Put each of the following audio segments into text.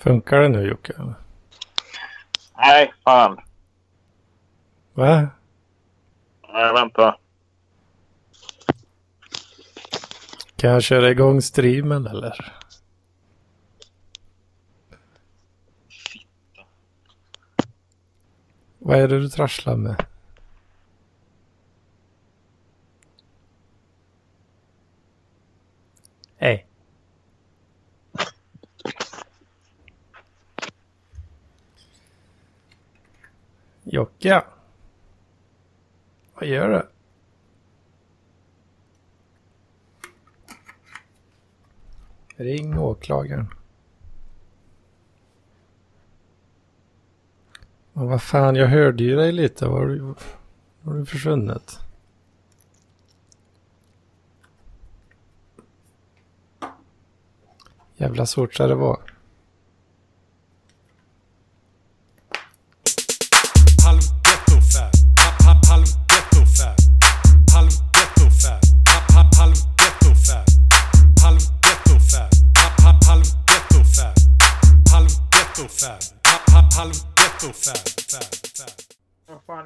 Funkar det nu Jocke? Nej, fan. Va? Nej, vänta. Kan jag köra igång streamen eller? Vad är det du trasslar med? Hej. Jocke. Vad gör du? Ring åklagaren. Men vad fan, jag hörde ju dig lite. Var du, var du försvunnit? Jävla svårt ska det vara.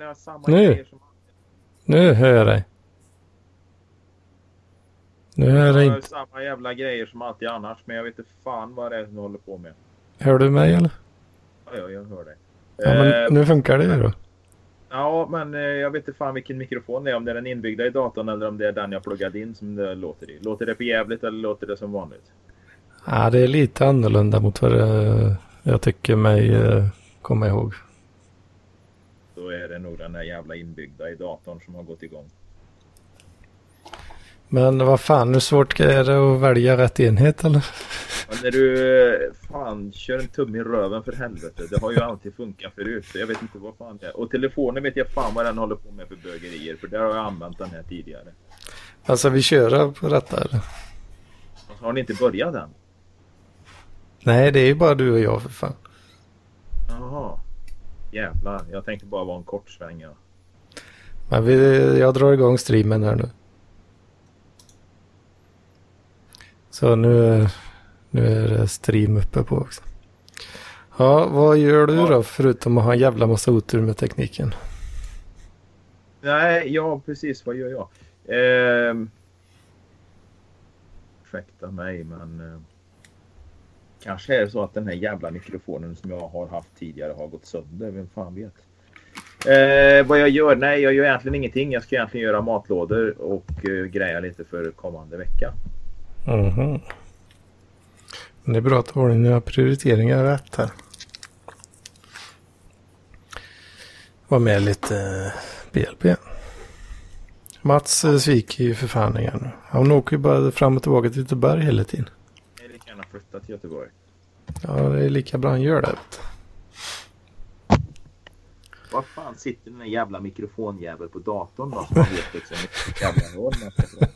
Jag har samma Nu. grejer som... Nu hör jag dig. Nu hör jag dig inte. samma jävla grejer som alltid annars. Men jag vet inte fan vad det är som du håller på med. Hör du mig eller? Ja, ja, jag hör dig. Ja, men Eh, nu funkar det ju då. Ja, men eh, jag vet inte fan vilken mikrofon det är. Om det är den inbyggda i datorn eller om det är den jag pluggade in som det låter i. Låter det för jävligt eller låter det som vanligt? Ja, det är lite annorlunda mot vad jag tycker mig eh, komma ihåg. Då är det nog den där jävla inbyggda i datorn som har gått igång. Men vad fan, hur svårt är det att välja rätt enhet eller? Men när du fan kör en tumme i röven för helvete. Det har ju alltid funkat förut. Så jag vet inte vad fan det är. Och telefonen vet jag fan vad den håller på med för bögerier. För där har jag använt den här tidigare. Alltså vi kör på detta eller? Har ni inte börjat än? Nej, det är ju bara du och jag för fan. Jaha. Jävlar. Jag tänkte bara vara en kort sväng. Ja. Men vi, jag drar igång streamen här nu. Så nu, nu är det stream uppe på också. Ja, vad gör du då förutom att ha en jävla massa otur med tekniken? Nej, ja precis. Vad gör jag? Ehm... Ursäkta mig men... Eh... Kanske är det så att den här jävla mikrofonen som jag har haft tidigare har gått sönder. Vem fan vet? Eh, vad jag gör? Nej, jag gör egentligen ingenting. Jag ska egentligen göra matlådor och eh, greja lite för kommande vecka. Mm -hmm. Det är bra att du har dina prioriteringar rätt här. Var med lite eh, BLP. Mats eh, sviker ju för fan igen. Han åker ju bara fram och tillbaka till Göteborg hela tiden. Jag vill lika gärna flytta till Göteborg. Ja, det är lika bra han gör det. Var fan sitter den där jävla mikrofonjäveln på datorn då? Så man vet liksom vilket jävla hål man ska dra.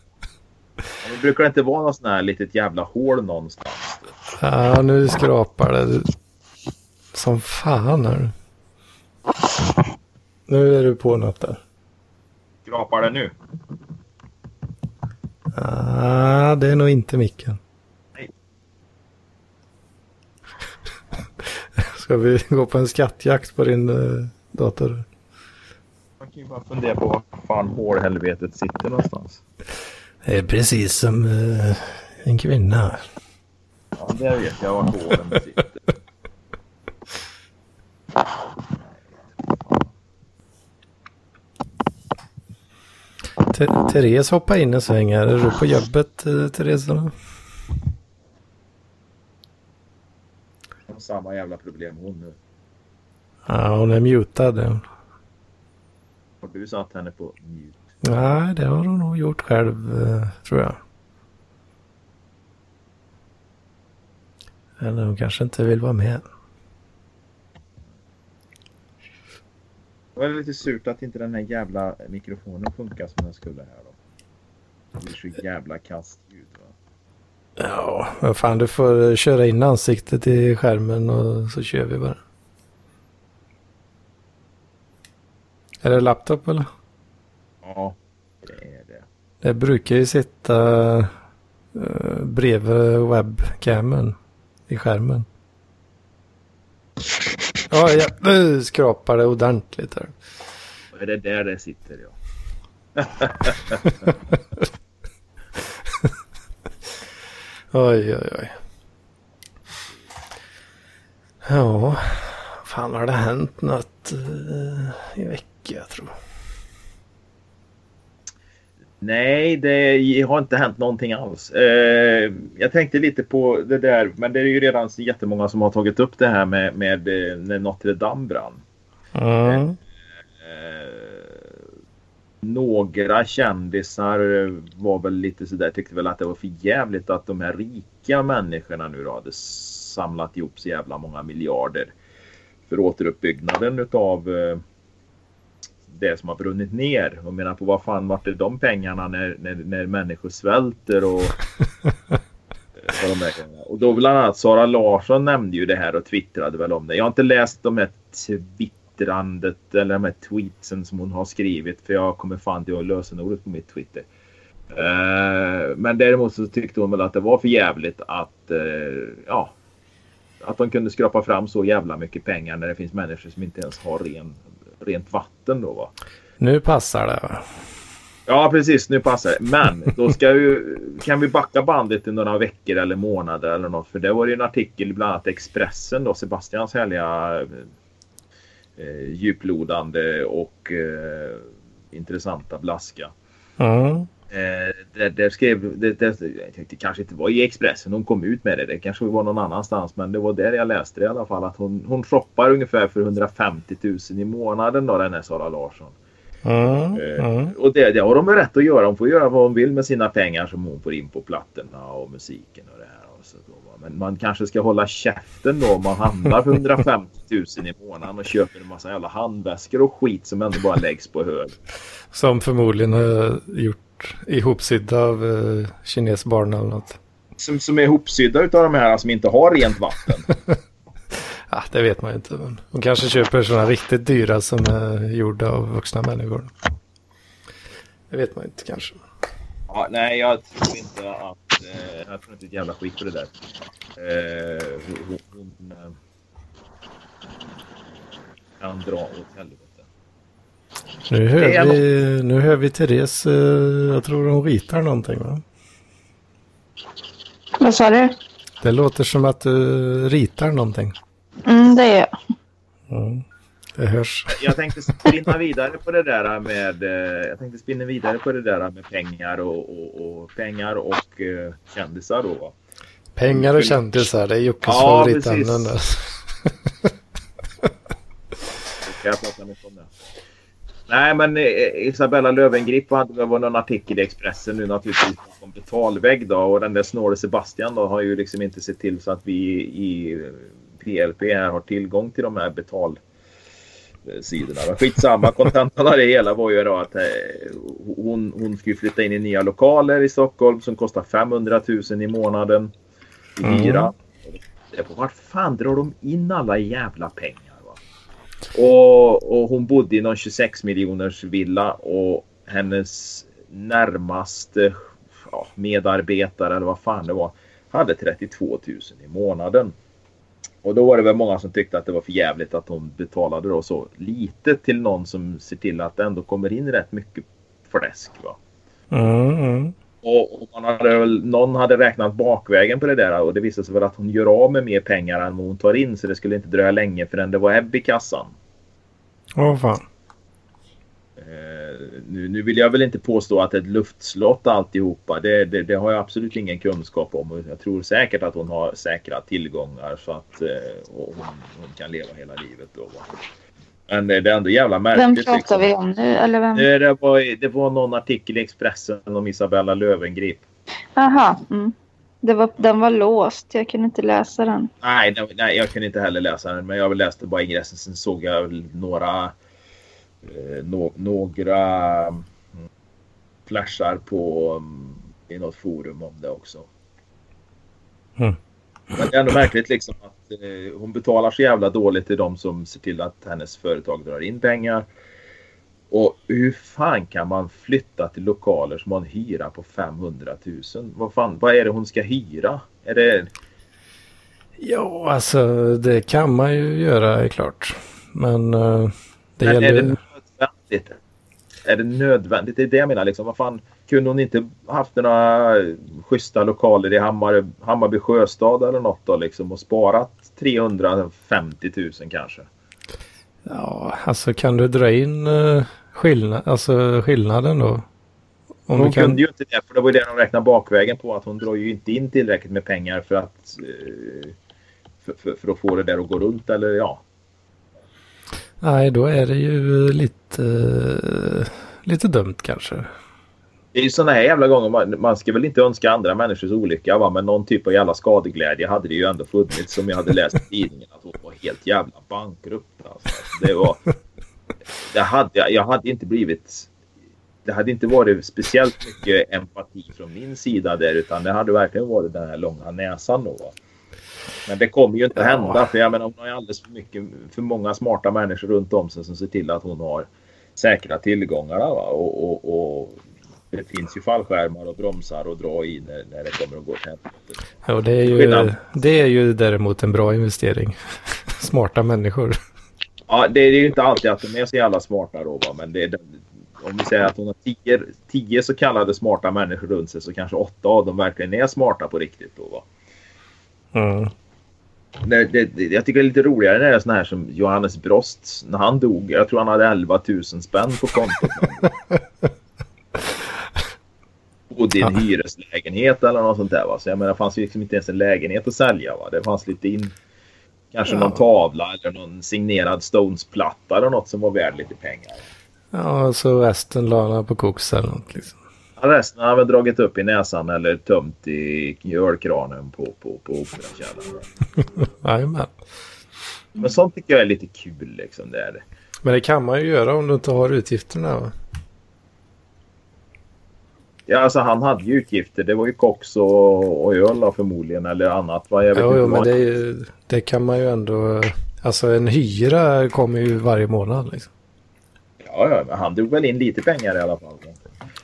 Ja, men brukar det inte vara något sånt här litet jävla hål någonstans? Ja, nu skrapar det. Som fan är du. Nu är du på något där. Skrapar det nu? Ah, det är nog inte micken. Nej. Ska vi gå på en skattjakt på din eh, dator? Man kan ju bara fundera på var fan hålhelvetet sitter någonstans. Det är precis som eh, en kvinna. Ja, där vet jag var hålen sitter. Te- Therese hoppa in en sväng här. Är du på jobbet eh, Therese? eller? Jag har samma jävla problem hon nu. Ja, hon är mutad. Har du satt henne på mute? Nej, det har hon nog gjort själv eh, tror jag. Eller hon kanske inte vill vara med. Det var lite surt att inte den här jävla mikrofonen funkar som den skulle här då. Det blir så jävla kast ljud. Ja, vad fan du får köra in ansiktet i skärmen och så kör vi bara. Är det laptop eller? Ja, det är det. Det brukar ju sitta uh, bredvid webcamen i skärmen. Ja, ja. Nu skrapar det ordentligt här. Och det är där det sitter ja. Oj, oj, oj. Ja, fan har det hänt något eh, i veckan tror. Nej, det har inte hänt någonting alls. Eh, jag tänkte lite på det där, men det är ju redan så jättemånga som har tagit upp det här med, med eh, när Notre Dame brann. Mm. Eh, några kändisar var väl lite sådär, tyckte väl att det var för jävligt att de här rika människorna nu då hade samlat ihop så jävla många miljarder för återuppbyggnaden utav eh, det som har brunnit ner. Och menar på vad fan vart är de pengarna när, när, när människor svälter och. Och då bland annat Sara Larsson nämnde ju det här och twittrade väl om det. Jag har inte läst de här twittrandet eller de här tweetsen som hon har skrivit för jag kommer fan till att lösenordet på mitt Twitter. Eh, men däremot så tyckte hon väl att det var för jävligt att eh, ja, att de kunde skrapa fram så jävla mycket pengar när det finns människor som inte ens har ren, rent vatten då va. Nu passar det. Ja precis, nu passar det. Men då ska ju, kan vi backa bandet i några veckor eller månader eller något. För det var ju en artikel bland annat Expressen då, Sebastians härliga eh, djuplodande och eh, intressanta blaska. Mm. Eh, där, där skrev, det, det, det kanske inte var i Expressen hon kom ut med det. Det kanske var någon annanstans. Men det var där jag läste det i alla fall. Att hon, hon shoppar ungefär för 150 000 i månaden då den här Sara Larsson. Mm. Eh, Mm. Och det, det har de väl rätt att göra. Hon får göra vad hon vill med sina pengar som hon får in på plattorna och musiken och det här. Och så då, va. Men man kanske ska hålla käften då om man handlar för 150 000 i månaden och köper en massa jävla handväskor och skit som ändå bara läggs på hög. Som förmodligen har gjort ihopsydda av uh, kinesbarn eller något. Som, som är ihopsydda utav de här som inte har rent vatten. Ja, det vet man ju inte. Men de kanske köper sådana riktigt dyra som är gjorda av vuxna människor. Det vet man inte kanske. Ja, nej, jag tror inte att... Eh, jag tror inte ett jävla skit på det där. Eh, hon, hon eh, kan dra åt helvete. Nu hör, vi, nu hör vi Therese. eh, jag tror hon ritar någonting va? Vad sa du? Det låter som att du ritar någonting. Mm, det är jag. Mm. Det hörs. Jag tänkte spinna vidare på det där med... Eh, jag tänkte spinna vidare på det där med pengar och, och, och pengar och eh, kändisar då. Pengar och kändisar, det är Jockes Ja, favoritämnen. där. jag prata mycket om det. Nej, men eh, Isabella Löwengrip hade var någon artikel i Expressen nu naturligtvis om betalvägg då och den där snåle Sebastian då har ju liksom inte sett till så att vi i PLP här har tillgång till de här betal sidorna. Men skitsamma, kontentan av det hela var ju då att eh, hon, hon skulle flytta in i nya lokaler i Stockholm som kostar 500 000 i månaden i Mm. hyra. På vart fan drar de in alla jävla pengar? Va? Och, och hon bodde i någon 26 miljoners villa och hennes närmaste ja, medarbetare eller vad fan det var hade 32 000 i månaden. Och då var det väl många som tyckte att det var för jävligt att hon betalade då så lite till någon som ser till att det ändå kommer in rätt mycket fläsk. Va? Mm, mm. Och, och man hade någon hade räknat bakvägen på det där och det visade sig väl att hon gör av med mer pengar än vad hon tar in så det skulle inte dröja länge förrän det var ebb i kassan. Åh fan. Eh, nu, nu vill jag väl inte påstå att ett luftslott alltihopa. Det, det, det har jag absolut ingen kunskap om. Jag tror säkert att hon har säkra tillgångar så att eh, hon, hon kan leva hela livet. Då? Men det är ändå jävla Vem märkligt. pratar liksom. vi om nu? Eller vem? Eh, Det var, det var någon artikel i Expressen om Isabella Löwengrip. Jaha. Mm. Det var, den var låst. Jag kunde inte läsa den. Nej, nej, jag kunde inte heller läsa den. Men jag läste bara ingressen. Sen såg jag några, eh, nå- några mm, flashar på mm, i något forum om det också. Mm. Men det är ändå märkligt liksom att eh, hon betalar så jävla dåligt till de som ser till att hennes företag drar in pengar. Och hur fan kan man flytta till lokaler som har en hyra på 500 000? Vad fan, vad är det hon ska hyra? Är det Ja, alltså det kan man ju göra är klart. Men eh, det Men gäller... är det nödvändigt? Är det nödvändigt? Det är det jag menar. Liksom. Vad fan, kunde hon inte haft några schyssta lokaler i Hammar, Hammarby sjöstad eller något då liksom och sparat 350 000 kanske? Ja, alltså kan du dra in uh, skillnad, alltså skillnaden då? Om hon kan... kunde ju inte det för det var ju det de räknade bakvägen på att hon drar ju inte in tillräckligt med pengar för att eh, för, för, för att få det där att gå runt eller ja. Nej, då är det ju lite, lite dumt kanske. Det är ju sådana här jävla gånger man, man ska väl inte önska andra människors olycka va men någon typ av jävla skadeglädje hade det ju ändå funnits som jag hade läst i tidningen att hon var helt jävla bankrupt. Alltså. Det var... Det hade, jag hade inte blivit... Det hade inte varit speciellt mycket empati från min sida där utan det hade verkligen varit den här långa näsan då. Va? Men det kommer ju inte Ja. hända för jag menar hon har ju alldeles för mycket, för många smarta människor runt om sig som ser till att hon har säkra tillgångarna? Och, och, och det finns ju fallskärmar och bromsar och dra i när, när det kommer att gå åt helvete. Ja, det är ju, Skillnad. det är ju däremot en bra investering. Smarta människor. Ja, det är ju inte alltid att de är så jävla smarta då va? men det är, om vi säger att hon har tio, tio så kallade smarta människor runt sig så kanske åtta av dem verkligen är smarta på riktigt då va. Mm. Det, det, jag tycker det är lite roligare när det är såna här som Johannes Brost när han dog. Jag tror han hade 11 000 spänn på kontot. Bodde i en hyreslägenhet eller något sånt där. Va? Så jag menar det fanns ju liksom inte ens en lägenhet att sälja. Va? Det fanns lite in... Kanske Ja. någon tavla eller någon signerad Stones-platta eller något som var värd lite pengar. Ja, så resten la på koks eller något liksom. Resten har väl dragit upp i näsan eller tömt i ölkranen på, på, på Operakällaren. Jajamän. Men sånt tycker jag är lite kul liksom. Det. Men det kan man ju göra om du inte har utgifterna. Va? Ja, alltså han hade ju utgifter. Det var ju koks och, och öl förmodligen eller annat. Va? Jag vet Jo, inte jo, men det, ju, det kan man ju ändå... Alltså en hyra kommer ju varje månad liksom. Ja, ja, men han drog väl in lite pengar i alla fall.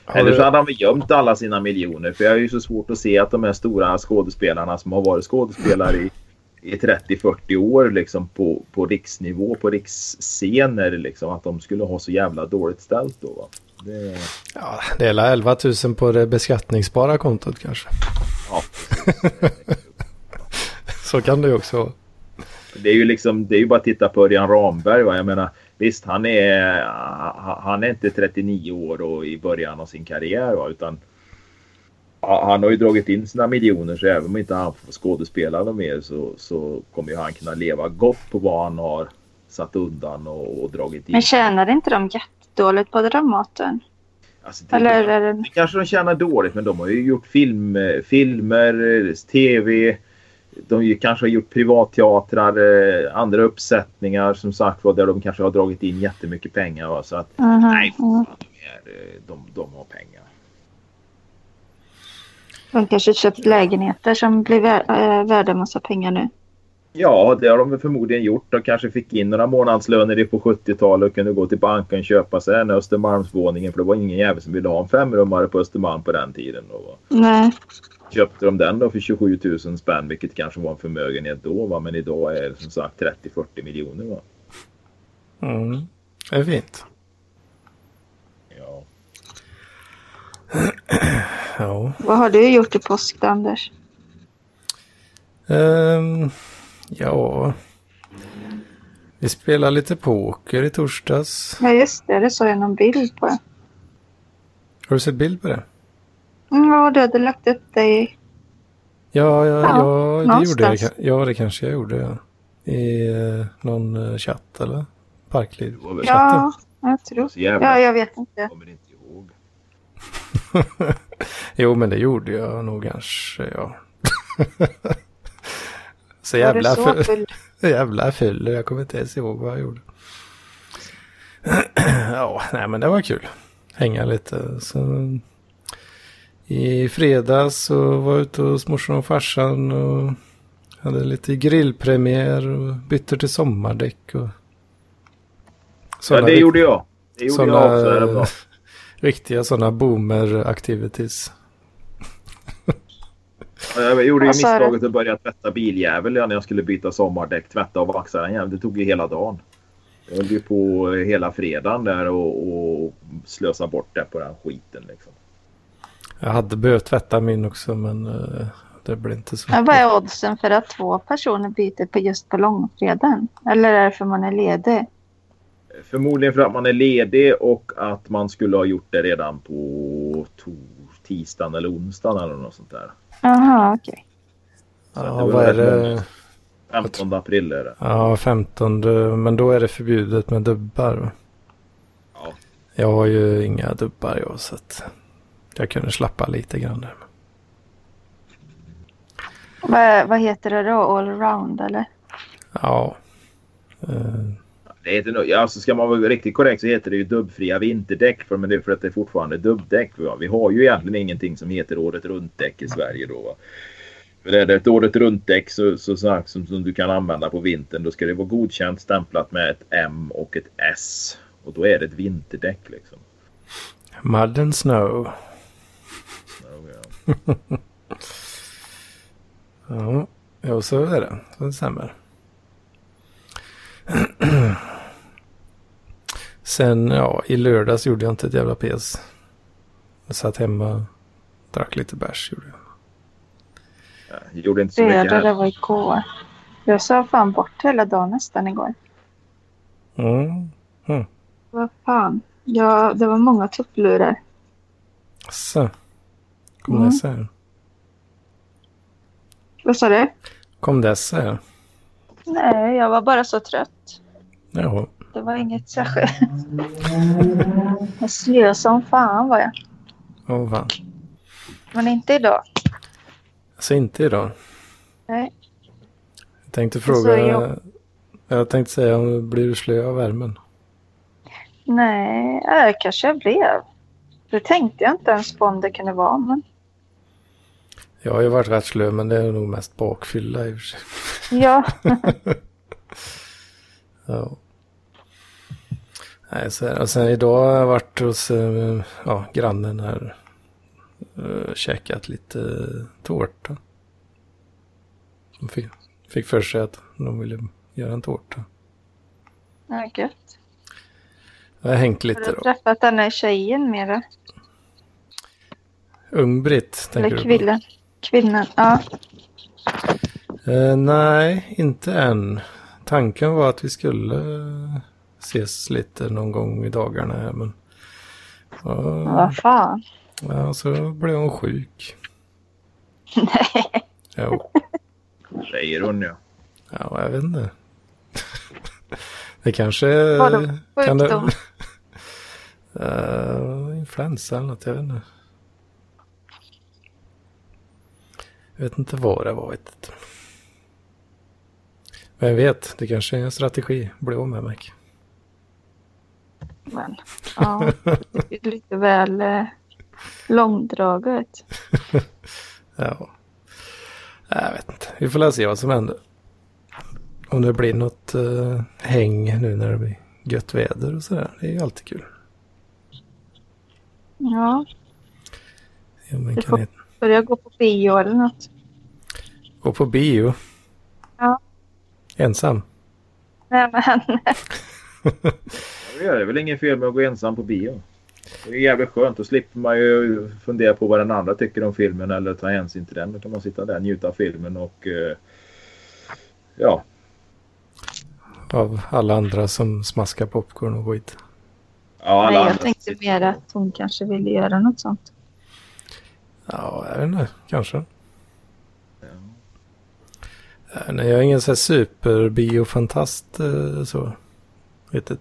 Har Eller så hade han väl gömt alla sina miljoner. För jag är ju så svårt att se att de här stora skådespelarna som har varit skådespelare i, i 30-40 år liksom på, på riksnivå, på riksscener liksom. Att de skulle ha så jävla dåligt ställt då. Va? Det, Ja, det är la 11 000 på det beskattningsbara kontot kanske. ja, Så kan det ju också vara. Det är ju liksom, det är ju bara att titta på Örjan Ramberg. Va? Jag menar, visst han är, han är inte 39 år och i början av sin karriär. Va? Utan han har ju dragit in sina miljoner så även om inte han får skådespela något mer så, så kommer ju han kunna leva gott på vad han har satt undan och, och dragit in. Men tjänar inte de jättedåligt på Dramaten? Alltså, det, Eller är det... det kanske de tjänar dåligt men de har ju gjort film, filmer, tv. De kanske har gjort privatteatrar, eh, andra uppsättningar som sagt var där de kanske har dragit in jättemycket pengar. Va? Så att Mhm, nej, fan, de, är, eh, de, de har pengar. De kanske köpt lägenheter som blir äh, värda en massa pengar nu. Ja, det har de förmodligen gjort. De kanske fick in några månadslöner på 70-talet och kunde gå till banken och köpa sig en Östermalmsvåningen. För det var ingen jävel som ville ha en femrummare på Östermalm på den tiden. Då? Nej. Köpte de den då för 27 000 spänn, vilket kanske var en förmögenhet då. Va? Men idag är det som sagt 30-40 miljoner. Va? Mm. Det är fint. Ja. Ja. Vad har du gjort i påsk Anders? Ehm, ja. Vi spelade lite poker i torsdags. Ja just det, det såg jag någon bild på. Har du sett bild på det? Mm, Ja, du hade lagt upp det i... Ja, ja, Ja, ja det gjorde jag. Ja, det kanske jag gjorde. Ja. I eh, någon eh, chatt eller? Parkliv. Ja, jag tror... Ja, jag vet inte. Jag kommer inte ihåg. Jo, men det gjorde jag nog kanske, ja. så jävla, så full? jävla full. Jag kommer inte ens ihåg vad jag gjorde. ja, nej men det var kul. Hänga lite. Så, I fredags så var jag ute hos morsan och farsan och hade lite grillpremiär och bytte till sommardäck. Och Ja, sådana det gjorde jag. Det gjorde sådana, jag också. Det bra. Riktiga sådana boomer activities. Jag gjorde ju misstaget att börja tvätta biljävel när jag skulle byta sommardäck. Tvätta och vaxa den jäveln. Det tog ju hela dagen. Jag höll ju på hela fredagen där och, och slösa bort det på den skiten liksom. Jag hade behövt tvätta min också men eh, det blev inte så. Ja, vad är oddsen för att två personer byter på just på långfredagen? Eller är det för man är ledig? Förmodligen för att man är ledig och att man skulle ha gjort det redan på tisdagen eller onsdagen eller något sånt där. Jaha, okej. Så att Ja, det var vad är det? långt. 15 april är det. Ja, 15 men då är det förbjudet med dubbar. va? Ja. Jag har ju inga dubbar jag så att jag kunde slappa lite grann där. Vad, vad heter det då? Allround eller? Ja. Eh, Det heter nog, ja, alltså ska man vara riktigt korrekt så heter det ju dubbfria vinterdäck. För, men det är för att det är fortfarande dubbdäck. Va? Vi har ju egentligen ingenting som heter året runt-däck i Sverige då. Va? För är det ett året runt-däck så, så, så, som, som du kan använda på vintern då ska det vara godkänt stämplat med ett M och ett S. Och då är det ett vinterdäck liksom. Mud and snow. Ja, jo, så är det. Så det stämmer. Sen, ja, i lördags gjorde jag inte ett jävla pes. Jag satt hemma, drack lite bärs. Gjorde jag. Ja, gjorde inte så mycket Fredag, det här. var igår. Jag sa fan bort hela dagen nästan igår. Mm. Vad fan. Ja, det var många tupplurar. Så. Kom Mm. Vad sa du? Kom det sig? Nej, jag var bara så trött. Ja. Det var inget särskilt. Jag slös som fan var jag. Åh fan. Men inte idag. Alltså inte idag. Nej. Jag tänkte fråga. jag- Jag tänkte säga om du blir slö av värmen. Nej, äh, kanske jag blev. Det tänkte jag inte ens på om det kunde vara. Men Jag har ju varit rätt slö men det är nog mest bakfylla i och för sig. ja, Ja. Nej, så är det. Och sen idag har jag varit hos eh, ja, grannen här. Uh, käkat lite eh, tårta. De fick, fick för sig att de ville göra en tårta. ja gött. Jag har hängt Har lite du då. träffat den här tjejen mera? Ung-Britt tänker Eller du på? Kvinnan? Ja. Eh, nej, inte än. Tanken var att vi skulle eh, ses lite någon gång i dagarna här men... Ja, Vad fan. ja, så blev hon sjuk. Nej. Jo. Säger hon ja. Ja, jag vet inte. Det kanske... Vadå, kan det- sjukdom? Eh, influensa eller något, jag vet inte. Jag vet inte vad det var. Vet. Vem vet, det kanske är en strategi. Bli av med mig. Men, ja. Det är lite väl eh, långdraget. Ja. Jag vet inte. Vi får se vad som händer. Om det blir något uh, häng nu när det blir gött väder och sådär. Det är ju alltid kul. Ja, Ja, man kan får- inte börja gå på bio eller något. gå på bio. Ja. Ensam. Nej, men Det är väl ingen fel med att gå ensam på bio. Det är jävligt skönt. Då slipper man ju fundera på vad den andra tycker om filmen eller ta hänsyn till den. Då kan man sitta där, njuta av filmen och eh, ja, Av alla andra som smaskar popcorn och skit. ja alla nej, jag andra. tänkte mer att hon kanske ville göra något sånt. Ja, jag vet inte. Kanske. Ja. Eh, Nej, jag är ingen så här superbiofantast eh, så. Inte.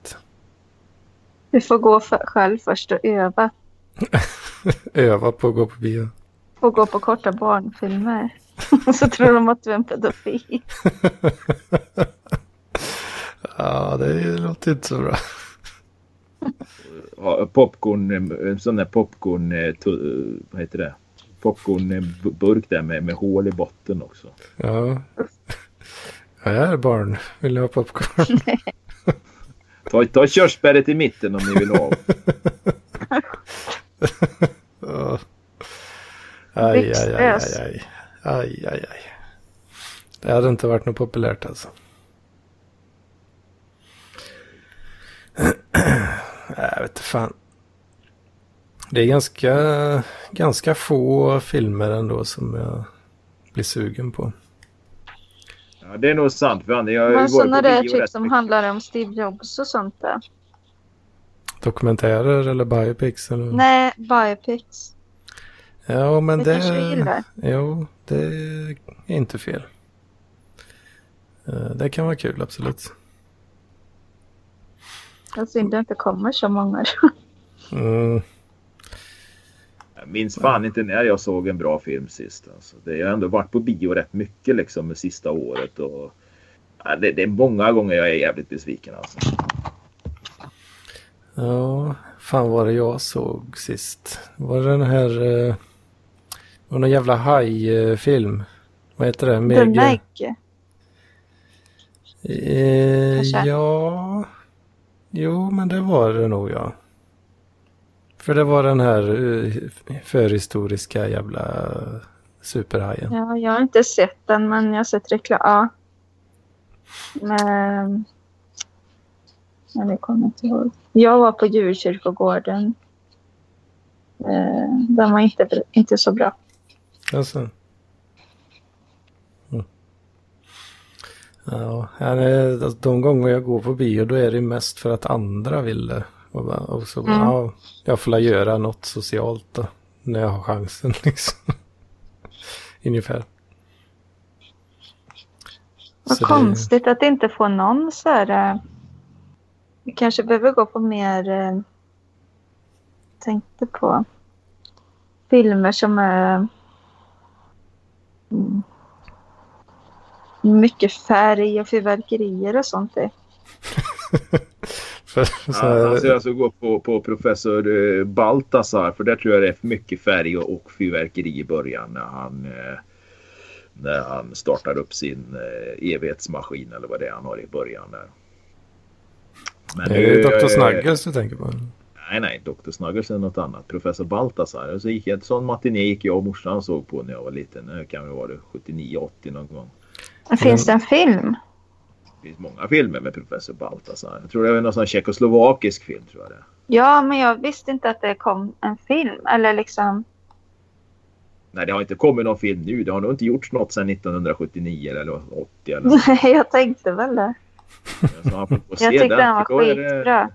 Du får gå för, själv först och öva. Öva på att gå på bio. Får gå på korta barnfilmer. Så tror de att du är en pedofil. Ja, det låter inte så bra. Popcorn, en sån där popcorn, eh, vad heter det? Popcornburk där med, med hål i botten också. Ja. ja jag är barn. Vill ni ha popcorn? Ta, ta körsbäret i mitten om ni vill ha. Aj, aj, aj, aj, aj. Aj, aj, aj. Det hade inte varit något populärt alltså. Jag vet inte fan. Det är ganska, ganska få filmer ändå som jag blir sugen på. Ja, det är nog sant. Jag Men sådana där typ som mycket. handlar om Steve Jobs och sånt där. Dokumentärer eller biopics eller? Nej, biopics. Ja, men Det det... kanske du gillar. Jo, det är inte fel. Eh, Det kan vara kul, absolut. Jag synd det inte kommer så många. Mm, Jag minns fan inte när jag såg en bra film sist. Alltså. Det, jag har ändå varit på bio rätt mycket liksom det sista året. Och, ja, det, det är många gånger jag är jävligt besviken alltså. ja, fan var det jag såg sist? Var det den här... eh, Var det någon jävla hajfilm? Vad heter det? The Meg... Meg. Eh, ja... Jo, men det var det nog ja. För det var den här eh, förhistoriska jävla superhajen. Ja, jag har inte sett den men jag har sett reklam. Ja. Men... Men det kommer inte ihåg. Jag var på djurkyrkogården. Eh, den var inte, inte så bra. Alltså. Mm. Ja, de gånger jag går på bio då är det mest för att andra vill det. Och, bara, och så, Mm. ja, jag får göra något socialt då. När jag har chansen liksom. Ungefär. Vad Så det- konstigt att inte få någon så här... eh, Vi kanske behöver gå på mer... eh, Tänkte på filmer som är... Mm, mycket färg och fyrverkerier och sånt. i. För, så, Ja, alltså jag ska gå på, på professor eh, Baltasar för där tror jag det är mycket färg och, och fyrverkeri i början när han, eh, när han startar upp sin eh, evighetsmaskin eller vad det är han har i början där. Men det är nu, Dr. eh, Snuggles du tänker på. Nej, nej, Dr. Snuggles är något annat. Professor Baltasar. Så gick, en sån matiné gick jag och morsan såg på när jag var liten. Det kan väl vara det 79-80 någon gång. Men Finns det en film? Det finns många filmer med professor Baltasar. Jag tror det är någon sån tjeckoslovakisk film tror jag det. Ja, men jag visste inte att det kom en film. Eller liksom... Nej, det har inte kommit någon film nu. Det har nog inte gjorts något sedan 1979 eller 80 eller något. Nej, jag tänkte väl det. Så han se Jag tyckte den var är det- skitbra.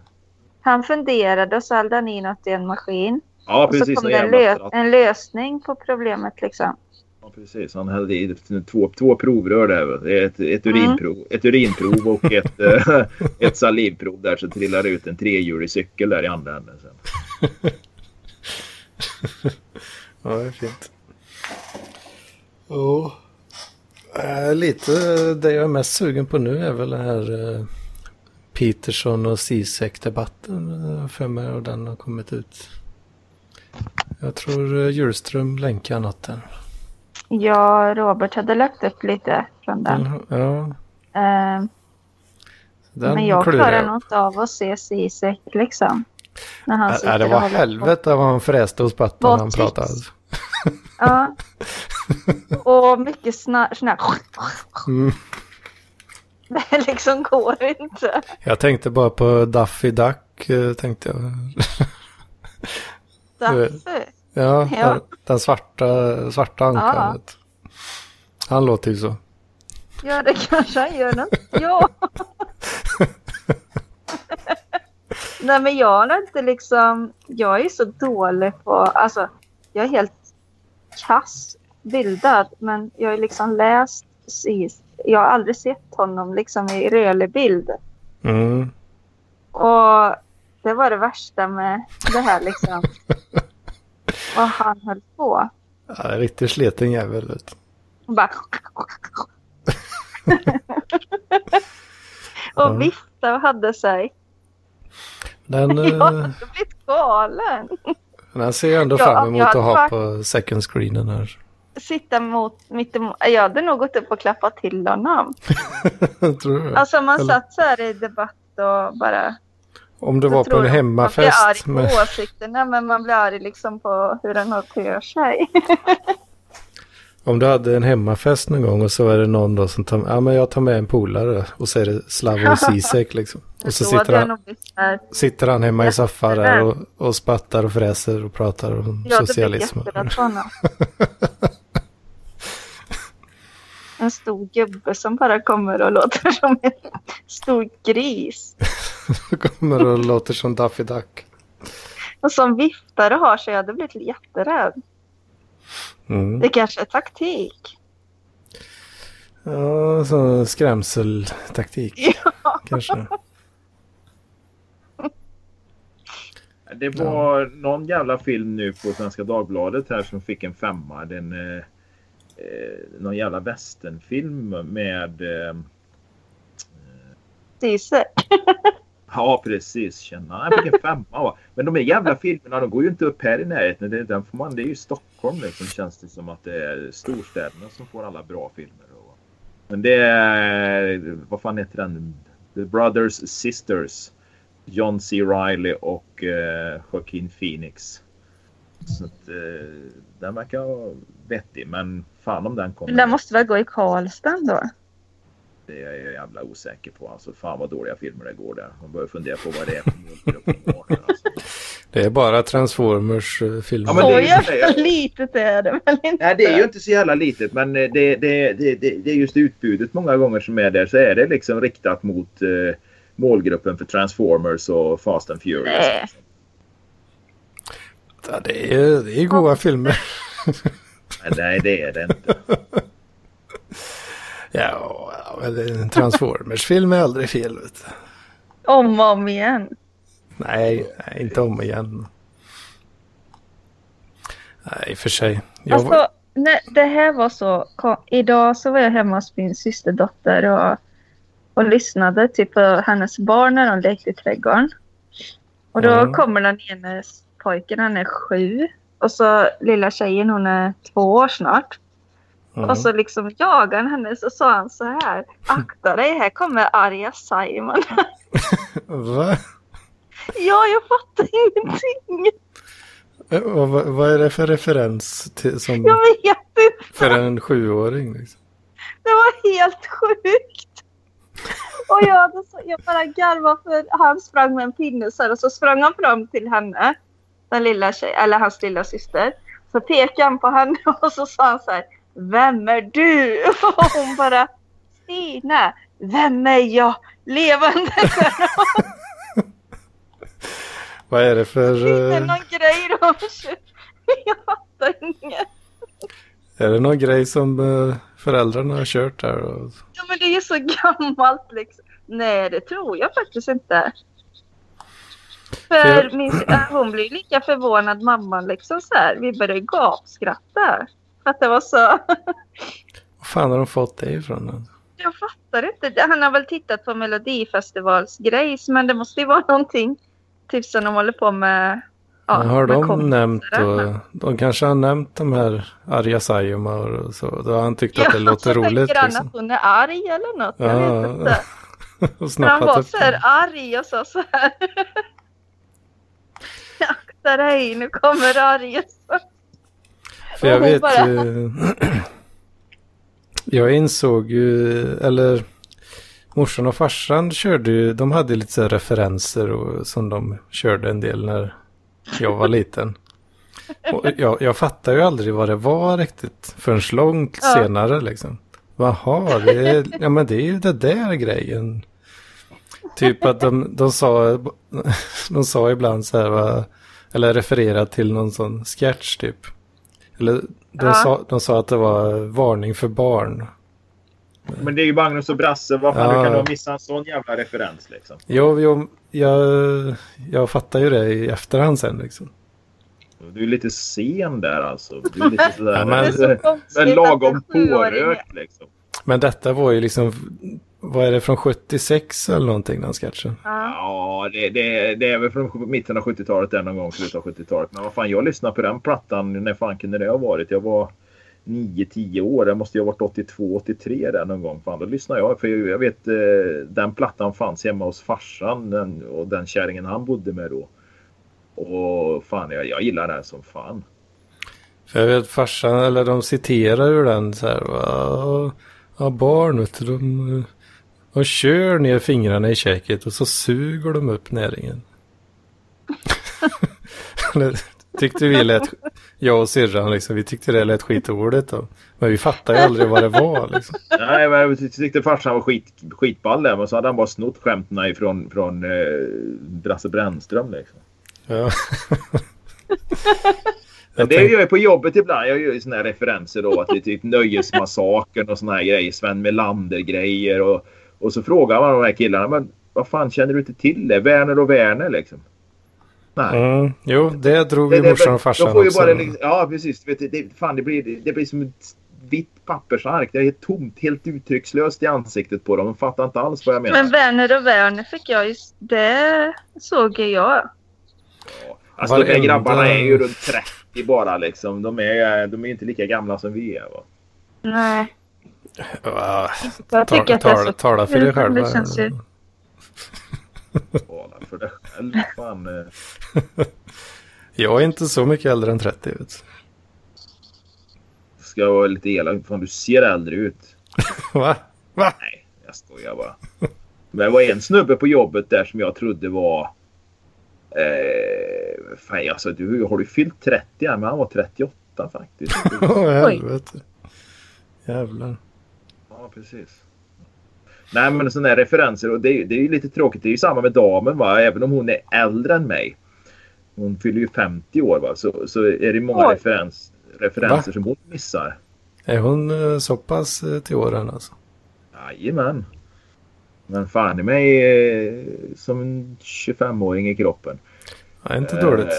Han funderade och så hade han in något i en maskin. Ja, Och så precis. kom någon det en, lö en lösning på problemet liksom. Ja, precis. Han hällde i två, två provrör där. Ett, ett, urinprov, ett urinprov och ett, eh, ett salivprov där. Så trillar det ut en trehjulig cykel där i andra änden. Sen. Ja, det är fint. Oh. Äh, lite det jag är mest sugen på nu är väl den här eh, Peterson och Zizek debatten eh, för mig och den har kommit ut. Jag tror eh, Hjulström länkar något där. Ja, Robert hade lagt upp lite från den. Mm, ja, Eh, den men jag klarar nog inte av att se Zizek liksom. När han Äh, sitter det och var helvete vad han fräste hos patten när han pratade. Ja. Och mycket sna- sån här... Mm. Det liksom går inte. Jag tänkte bara på Daffy Duck. eh, Tänkte jag. Därför. Ja, Ja. Den, den svarta, svarta Ja. ankaret. Han låter ju så. Ja, det kanske han gör. något. Ja. Nej, men jag har inte liksom... Jag är så dålig på... Alltså, jag är helt kass bildad. Men jag har liksom läst... Jag har aldrig sett honom liksom i rörlig bild. Mm. Och det var det värsta med det här liksom. Vad han höll på. Ja, en riktigt sliten jävel. vet. Och bara... Och och hade sig. Den, Jag eh, hade blivit galen. den ser jag ändå Ja, fram emot att ha varit- på second screenen här. Sitta mot, mitt emot. Jag hade nog gått upp och klappat till honom. tror du? Alltså man Eller- satt så här i debatt och bara... Om du var på en Man hemmafest. blir arg på åsikterna men man blir arg liksom på hur han uppför sig. Om du hade en hemmafest någon gång och så är det någon då som tar, ja men jag tar med en polare och så är det Slavoj Zizek liksom. Och så sitter han, sitter han hemma i soffan där och, och spattar och fräser och pratar om blivit socialism. En stor gubbe som bara kommer och låter som en stor gris. Kommer och låter som Daffy Duck. Och som viftar och har sig. Jag hade blivit jätterädd. Mm. Det kanske är taktik. Ja, så skrämseltaktik Ja. kanske. Det var någon jävla film nu på Svenska Dagbladet här som fick en femma. Den, eh, eh, någon jävla westernfilm med... Eh, Dise. ja precis, känna. Han fick en femma va. Men de här jävla filmerna de går ju inte upp här i närheten. Det, den får man, det är ju Stockholm liksom känns det som att det är storstäderna som får alla bra filmer. Och, men det är... Vad fan heter den? The Brothers Sisters. John C. Reilly och eh, Joaquin Phoenix. Så att, eh, den verkar vettig men fan om den kommer. Den måste väl gå i Karlstad då? Det är jag jävla osäker på. Alltså fan vad dåliga filmer det går där. Man börjar fundera på vad det är för målgrupp alltså. Det är bara Transformers-filmer. Ja, men det Så jävla det. litet är det väl inte? Nej det är ju inte så jävla litet men eh, det, det, det, det, det är just utbudet många gånger som är där. Så är det liksom riktat mot eh, målgruppen för Transformers och Fast and Furious. Nej. Ja, det, är, det är goda filmer. Nej, Nej det är det inte. Ja, men en Transformers-film är aldrig fel. Vet du. Om och om igen. Nej, nej, inte om igen. Nej, i och för sig. Jag Alltså, nej, det här var så... Idag så var jag hemma hos min systerdotter och, och lyssnade typ på hennes barn när de lekte i trädgården. Och då Mm. kommer den ene pojken, han är sju. Och så lilla tjejen, hon är två år snart. Mm. Och så liksom jagade han henne så sa han så här. Akta dig, här kommer arga Simon. Va? ja, jag fattar ingenting. Eh, och vad, vad är det för referens till, som, Jag vet inte. för en sjuåring? Liksom? Det var helt sjukt. Och jag, så, jag bara garvade för han sprang med en pinne så här, och så sprang han fram till henne. Den lilla tjej, eller hans lilla syster. Så pekade han på henne och så sa han så här. Vem är du? Och hon bara. Stina. Vem är jag? Levande. Vad är det för... Det är eh, någon grej de. Jag fattar inget. Är det någon grej som eh, föräldrarna har kört där? Och... Ja men det är ju så gammalt liksom. Nej det tror jag faktiskt inte. För min, hon blev lika förvånad mamman liksom så här. Vi började gapskratta. Att det var så. Vad fan har de fått det ifrån? Jag fattar inte. Han har väl tittat på Melodifestivalsgrejs men det måste ju vara någonting. Typ som de håller på med. Ja, har med de nämnt då, De kanske har nämnt de här Arja Saijonmaa och så. Då har han tyckt att det låter roligt. tänker han Liksom. att hon är arg eller något. Jag Ja. vet inte. och Men han var så här arg och sa så här. Akta dig, nu kommer arg. För jag vet bara- ju... jag insåg ju, eller morsan och farsan körde ju, de hade lite så här referenser och, som de körde en del när jag var liten. Och jag, jag fattar ju aldrig vad det var riktigt förrän långt Ja. senare liksom. Jaha, det är, ja men det är ju det där grejen. Typ att de, de sa, de sa ibland så här, va, eller refererat till någon sån sketch typ. Eller de, Ja. sa, de sa att det var varning för barn. Men det är ju Magnus och Brasse. Vad fan, Ja. kan du ha missat en sån jävla referens liksom? Jo, jo jag, jag fattar ju det i efterhand sen liksom. Du är lite sen där alltså. Du är lite sådär. Ja, men- Det är så konstigt men lagom pårökt liksom. Men detta var ju liksom, vad är det från 76 eller någonting den sketchen? Ja. Det, det, det är väl från mitten av 70-talet där någon gång, slutet av 70-talet. Men vad fan, jag lyssnade på den plattan. När fan kunde det ha varit? Jag var 9-10 år. Det måste ju ha varit 82-83 där någon gång. Fan, då lyssnade jag. För jag, jag vet, eh, den plattan fanns hemma hos farsan den, och den kärringen han bodde med då. Och fan, jag, jag gillar den som fan. För jag vet farsan, eller de citerar ur den så här. Ja, ja barnet, de, de kör ner fingrarna i käket och så suger de upp näringen. Tyckte vi lät, jag och syrran liksom, vi tyckte det lät skitordet då. Men vi fattade ju aldrig vad det var liksom. Nej, men jag tyckte farsan var skit, skitball där. Men så hade han bara snott skämten ifrån från, eh, Brasse Brännström liksom. Ja. Men det gör jag på jobbet ibland. Jag gör ju såna här referenser då. Att det är typ Nöjesmassakern och såna här grejer. Sven Melander-grejer. Och, och så frågar man de här killarna. Men vad fan känner du inte till det? Werner och Werner liksom. Nej. Mm, jo, det drog Det- ju det- morsan och farsan får ju också. bara liksom, Ja precis. Vet du, det, fan, det, blir, det blir som ett vitt pappersark. Det är helt tomt. Helt uttryckslöst i ansiktet på dem. De fattar inte alls vad jag menar. Men Werner och Werner fick jag ju... Det såg jag. Alltså de här Varenda- grabbarna är ju runt 30 bara liksom. De är, de är inte lika gamla som vi är. Va? Nej. Ja, Jag ta- tycker att det är tala, så tala för dig själv. Det känns ju... Tala för dig själv. Fan, eh. Jag är inte så mycket äldre än 30. Vet du. ska jag vara lite elak. Fan, du ser äldre ut. Va? Va? Nej, jag skojar bara. Men det var en snubbe på jobbet där som jag trodde var... Eh, fan, alltså, du, har du fyllt 30 än? Men han var 38 faktiskt. Åh, helvete. Jävlar. Ja, precis. Nej, men sådana här referenser. Och det, är- det är ju lite tråkigt. Det är ju samma med damen. Va? Även om hon är äldre än mig. Hon fyller ju 50 år. Va? Så, så är det många referens, referenser Va? som hon missar. Är hon eh, så pass eh, till åren alltså? Jajamän. Men fan i mig eh, som en 25-åring i kroppen. Ja, inte dåligt. eh,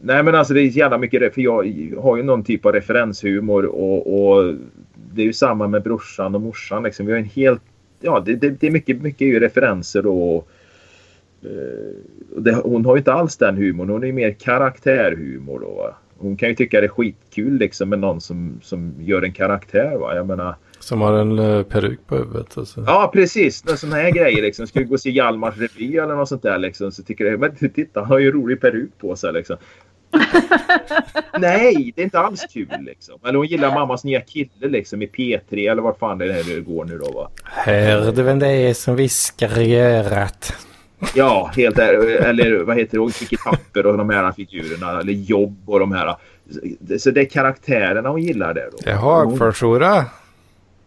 nej men alltså det är jävla mycket. För jag har ju någon typ av referenshumor. Och, och det är ju samma med brorsan och morsan. Liksom. Vi har en helt... Ja det, det, det är mycket, mycket ju referenser och... eh, det, hon har ju inte alls den humorn. Hon är ju mer karaktärhumor då. Hon kan ju tycka det är skitkul liksom med någon som, som gör en karaktär. Va? Jag menar... Som har en eh, peruk på huvudet. Och så. Ja precis, sådana här grejer liksom. Ska vi gå och se Hjalmars revy eller något sånt där liksom. Så tycker jag, men titta han har ju en rolig peruk på sig liksom. Nej, det är inte alls kul liksom. Eller hon gillar mammas nya kille liksom i P3 eller vart fan det är det går nu då va. Hör du vem det är som viskar i örat? Ja, helt Eller vad heter det? Kikki Tapper och de här figurerna. Eller Jobb och de här. Så det är karaktärerna hon gillar där då. Det är Hagforshora.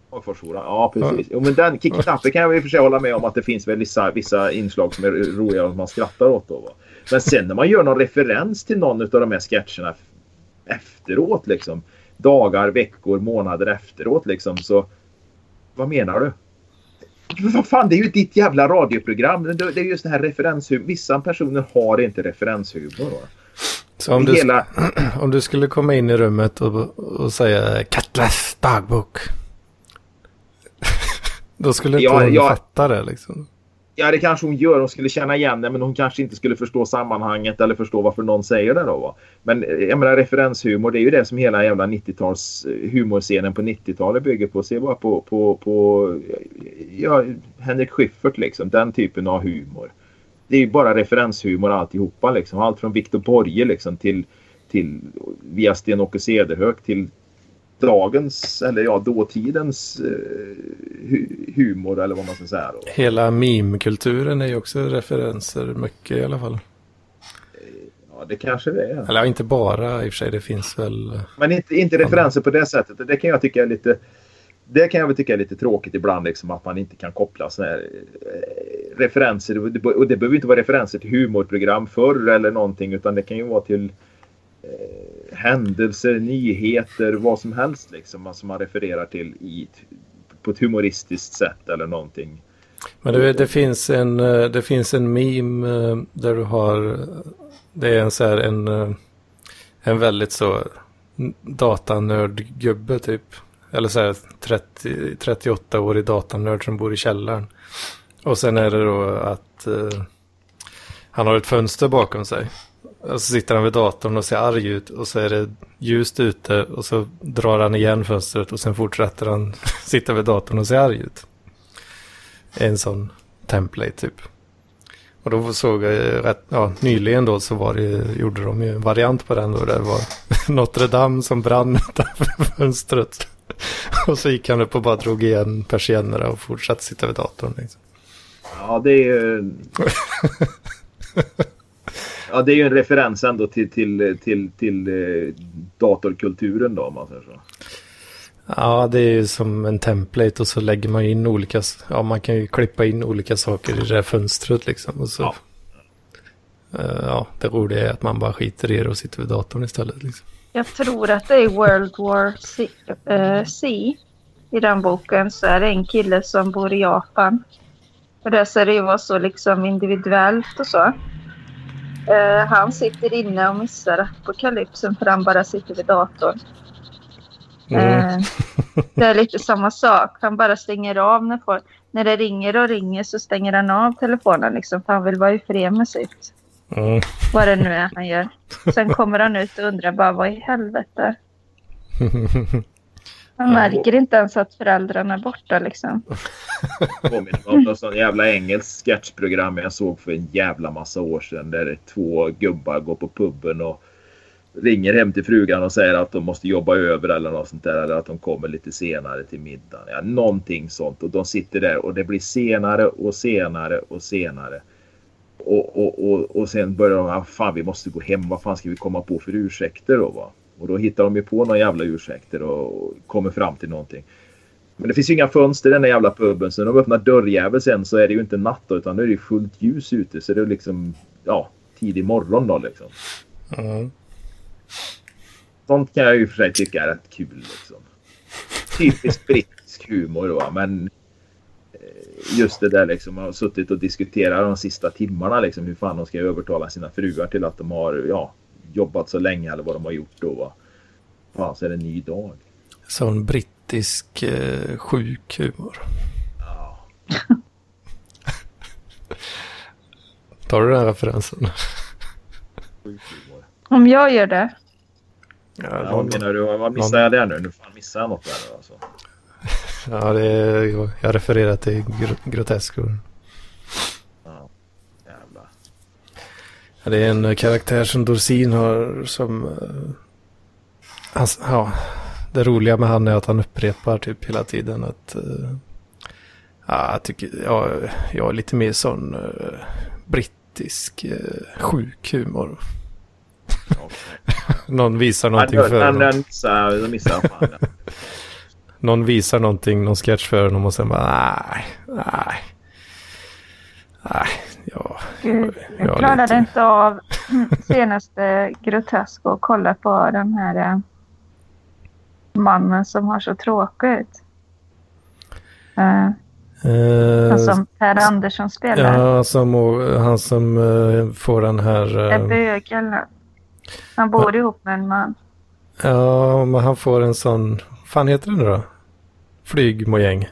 Hagforshoran. Ja, precis. Jo, men den Kikki Tapper kan jag i och för sig hålla med om att det finns väl vissa, vissa inslag som är roliga och man skrattar åt. Då, va? Men sen när man gör någon referens till någon av de här sketcherna efteråt liksom. Dagar, veckor, månader efteråt liksom. Så vad menar du? Vad fan, det är ju ditt jävla radioprogram. Det är just det här referenshumor. Vissa personer har inte referenshumor. Så om du, Hela... om du skulle komma in i rummet och, och säga Katlas dagbok. Då skulle inte Ja, hon ja. fatta det liksom. Ja, det kanske hon gör. Hon skulle känna igen det, men hon kanske inte skulle förstå sammanhanget eller förstå varför någon säger det då. Va? Men eh, jag menar referenshumor, det är ju det som hela jävla 90-tals eh, humorscenen på 90-talet bygger på. Se bara på, på, på eh, ja, Henrik Schyffert liksom. Den typen av humor. Det är ju bara referenshumor alltihopa liksom. Allt från Viktor Borge liksom till, till via Sten-Åke Cederhök till dagens, eller ja, dåtidens eh, hu- humor eller vad man ska säga. Då. Hela meme-kulturen är ju också referenser mycket i alla fall. Ja, det kanske det är. Eller inte bara i och för sig, det finns väl. Men inte, inte referenser på det sättet. Det kan jag tycka är lite... Det kan jag väl tycka är lite tråkigt ibland liksom att man inte kan koppla såna här eh, referenser. Och det, och det behöver inte vara referenser till humorprogram förr eller någonting utan det kan ju vara till eh, händelser, nyheter, vad som helst liksom som man refererar till i, på ett humoristiskt sätt eller någonting. Men det, det, finns en, eh, det finns en meme eh, där du har, eh, det är en så här en, en väldigt så datanördgubbe typ. Eller så här 30, 38-årig datanörd som bor i källaren. Och sen är det då att eh, han har ett fönster bakom sig. Och så sitter han vid datorn och ser arg ut och så är det ljust ute och så drar han igen fönstret och sen fortsätter han sitta vid datorn och se arg ut. En sån template typ. Och då såg jag rätt, ja, nyligen då så var det, gjorde de ju en variant på den då. Där det var Notre Dame som brann utanför fönstret. Och så gick han upp och bara drog igen persiennerna och fortsatte sitta vid datorn. Liksom. Ja, det är ju... Ja, det är ju en referens ändå till, till, till, till eh, datorkulturen då om man säger så. Ja, det är ju som en template och så lägger man in olika, ja man kan ju klippa in olika saker i det där fönstret liksom. Och så, Ja. Eh, ja, det roliga är att man bara skiter i det och sitter vid datorn istället. Liksom. Jag tror att det är World War C, eh, C. I den boken så är det en kille som bor i Japan. Och där ska det ju vara så liksom individuellt och så. Eh, han sitter inne och missar apokalypsen för han bara sitter vid datorn. Mm. Eh, det är lite samma sak. Han bara stänger av när, folk, när det ringer och ringer så stänger han av telefonen liksom för han vill vara i fred med sitt. Mm. Vad det nu är han gör. Sen kommer han ut och undrar bara vad i helvete. Han märker inte ens att föräldrarna är borta liksom. påminner om något sånt jävla engelskt sketchprogram jag såg för en jävla massa år sedan. Där två gubbar går på puben och ringer hem till frugan och säger att de måste jobba över eller något sånt där. Eller att de kommer lite senare till middagen. Ja, någonting sånt. Och de sitter där och det blir senare och senare och senare. Och, och, och, och sen börjar de, ah, fan vi måste gå hem. Vad fan ska vi komma på för ursäkter då? Va? Och då hittar de ju på några jävla ursäkter och, kommer fram till någonting. Men det finns ju inga fönster i den där jävla puben. Så när de öppnar dörrjäveln sen så är det ju inte natt då, utan då är det ju fullt ljus ute. Så det är liksom, ja, tidig morgon då liksom. Mm. Sånt kan jag ju för sig tycka är rätt kul liksom. Typisk brittisk humor då, men eh, just det där liksom. Man har suttit och diskuterat de sista timmarna liksom hur fan de ska övertala sina fruar till att de har, ja, jobbat så länge eller vad de har gjort då. Va? Fan, så är det en ny dag. Sån brittisk eh, sjuk humor. Ja. Tar du den referensen? Om jag gör det. Ja, Ja, någon- vad menar du? Vad missade jag där nu? Nu fan missade jag något där alltså. ja det är, jag refererar till gr- groteskor. Ja. Jävlar. Ja, det är en eh, karaktär som Dorsin har som... eh, hans, ja, det roliga med han är att han upprepar typ hela tiden att... eh, ja, jag tycker... Ja, jag är lite mer sån brittisk sjuk humor. Någon visar någonting för honom. Någon visar någonting, någon sketch för honom och sen bara nej, nej. Nej, ja. Gud, Ja, jag klarade lite. inte av senaste grotesk och kolla på den här eh, mannen som har så tråkigt. Uh, Eh, han som Per Andersson spelar. ja, som, han som eh, får den här... Är eh, bög eller något. Han bor ihop med en man. Ja, men han får en sån... fan heter det nu då? Flygmojäng.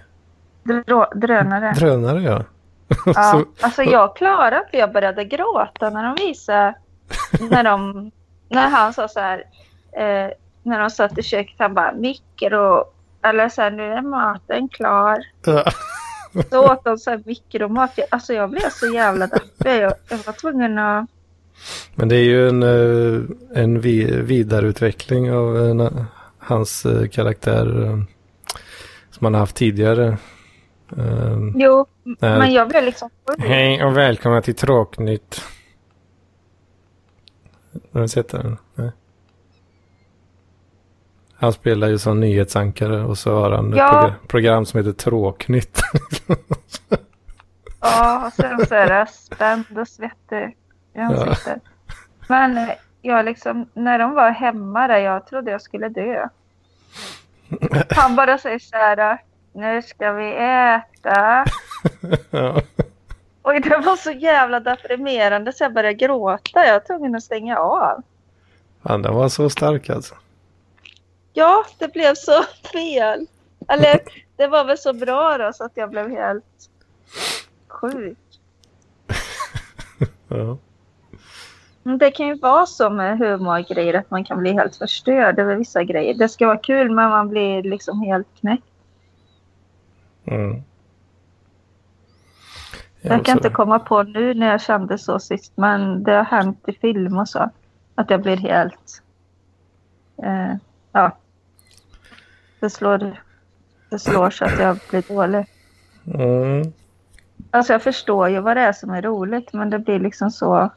Drå- drönare. Drönare ja. Ja, Så, alltså jag klarade inte. Jag började gråta när de visade. När, de, när han sa så här. Eh, när de satt i köket. Han bara mikro. Eller så här, nu är maten klar. ja. Så åt de så här mikromat. Jag- Alltså jag blev så jävla deppig. Jag, jag var tvungen att... Men det är ju en, eh, en vi, vidareutveckling av en, hans eh, karaktär eh, som han har haft tidigare. Eh, Jo, Nej. men jag blev liksom. Hej och välkomna till Tråknytt. Har du sett den? Nej. Han spelar ju som nyhetsankare och så har han Ja. ett progr- program som heter Tråknytt. Ja, och sen så är det spänd och svettig i ansiktet. Men eh, jag liksom, när de var hemma där, jag trodde jag skulle dö. Han bara säger så här, nu ska vi äta. ja. Och det var så jävla deprimerande så jag började gråta. Jag var tvungen att stänga av. Han den var så stark alltså. Ja, det blev så fel. Eller det var väl så bra då så att jag blev helt sjuk. Ja. Det kan ju vara så med humorgrejer att man kan bli helt förstörd över vissa grejer. Det ska vara kul men man blir liksom helt knäckt. Mm. Jag kan så- inte komma på nu när jag kände så sist, men det har hänt i film och så. Att jag blir helt... Eh, ja. Det slår, det slår så att jag blir dålig. Mm. Alltså jag förstår ju vad det är som är roligt, men det blir liksom så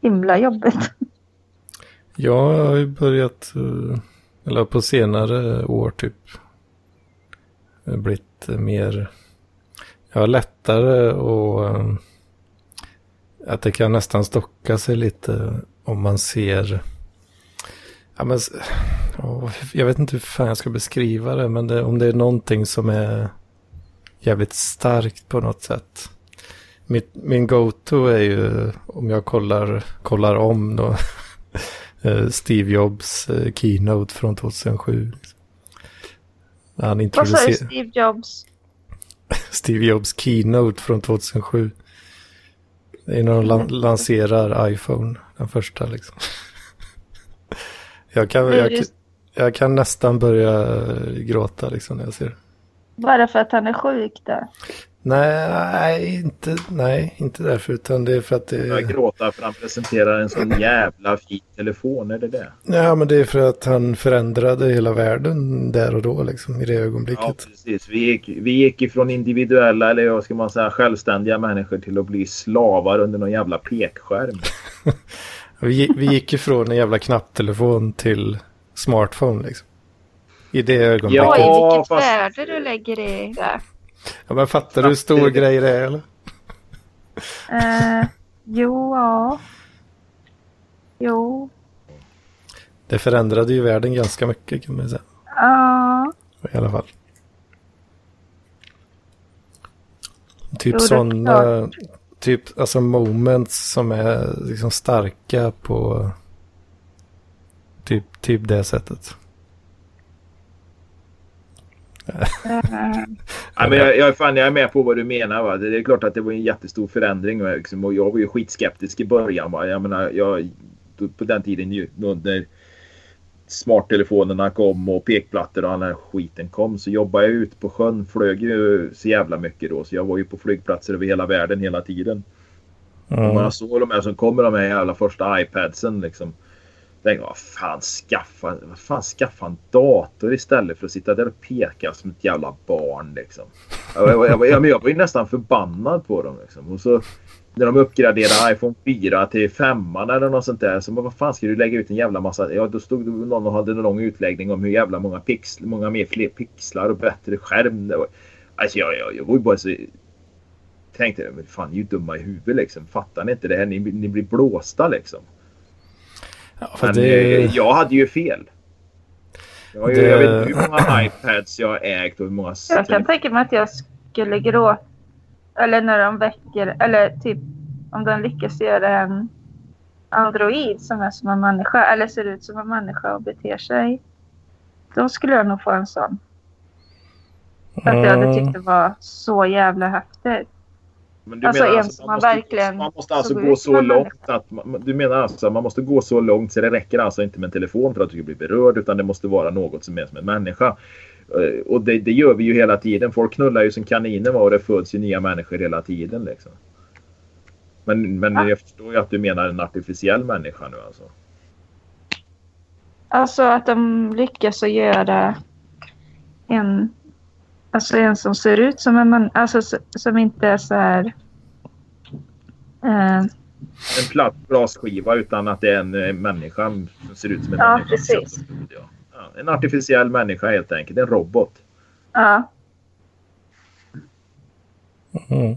himla jobbigt. Ja, jag har ju börjat, eh, eller på senare år typ, Eh, blivit mer, ja lättare och eh, att det kan nästan stocka sig lite om man ser, ja men, jag vet inte hur fan jag ska beskriva det, men det, om det är någonting som är jävligt starkt på något sätt. Mitt, min go-to är ju om jag kollar, kollar om då, eh, Steve Jobs keynote från 2007. När han Vad sa du, introducerar Steve Jobs? Steve Jobs keynote från 2007. Det är när de lan- lanserar iPhone, den första liksom. Jag kan, jag, jag kan nästan börja gråta liksom när jag ser det. Bara för att han är sjuk där. Nej, nej, inte, nej, inte därför, utan det är för att det Jag gråter för han presenterar en sån jävla fin telefon. Är det det? Ja, men det är för att han förändrade hela världen där och då, liksom, i det Ja, ögonblicket. precis. Vi gick, vi gick ifrån individuella, eller vad ska man säga, självständiga människor till att bli slavar under någon jävla pekskärm. Vi, gick- vi gick ifrån en jävla knapptelefon till smartphone, liksom. I det ögonblicket. Ja, vilket fast- värde du lägger i det. Ja, men fattar du hur stor grej det är, eller? Eh, jo, ja. Jo. Det förändrade ju världen ganska mycket, kan man säga. Ja. I alla fall. Typ sådana, typ alltså moments som är liksom starka på typ, typ det sättet. Ja, men jag, jag, fan, jag är med på vad du menar. Va? Det är klart att det var en jättestor förändring. va, Liksom, och jag var ju skitskeptisk i början. Va? Jag menar, jag, på den tiden ju, när smarttelefonerna kom och pekplattor och all den här skiten kom så jobbade jag ut på sjön. Flög ju så jävla mycket då. Så jag var ju på flygplatser över hela världen hela tiden. Och Mm. när jag såg de här som kommer de här jävla första iPadsen liksom. Tänkte vad fan skaffa, vad fan skaffa en dator istället för att sitta där och peka som ett jävla barn liksom. Jag, jag, jag, jag, jag var ju nästan förbannad på dem liksom. Och så när de uppgraderade iPhone 4 till 5 eller något sånt där. Så vad fan ska du lägga ut en jävla massa. Ja då stod det någon och hade en lång utläggning om hur jävla många pixlar, många mer fler pixlar och bättre skärm. Det var, alltså jag, jag, jag var ju bara så tänkte men fan ni är ju dumma i huvudet liksom. Fattar ni inte det här? Ni, ni blir blåsta liksom. Ja, för Men det, eh, jag hade ju fel. Jag, ju, Det- jag vet inte hur många iPads jag har ägt och hur många... jag kan tänka mig att jag skulle gråta. Eller när de väcker, eller typ om de lyckas göra en android som är som en människa, eller ser ut som en människa och beter sig. Då skulle jag nog få en sån. För att jag hade tyckt det var så jävla häftigt. Men du Alltså, menar en alltså, som man man måste, verkligen man måste alltså gå så långt att... Man, du menar alltså man måste gå så långt så det räcker alltså inte med en telefon för att du ska bli berörd utan det måste vara något som är som en människa. Eh, Och det, det gör vi ju hela tiden. Folk knullar ju som kaniner och det föds ju nya människor hela tiden liksom. Men, men Ja. jag förstår ju att du menar en artificiell människa nu alltså. Alltså att de lyckas att göra en, alltså en som ser ut som en man, alltså som inte är så här. Eh, En platt glasskiva utan att det är en eh, människa som ser ut som en Ja, människa. precis. Ja. En artificiell människa helt enkelt. En robot. ja, Mm.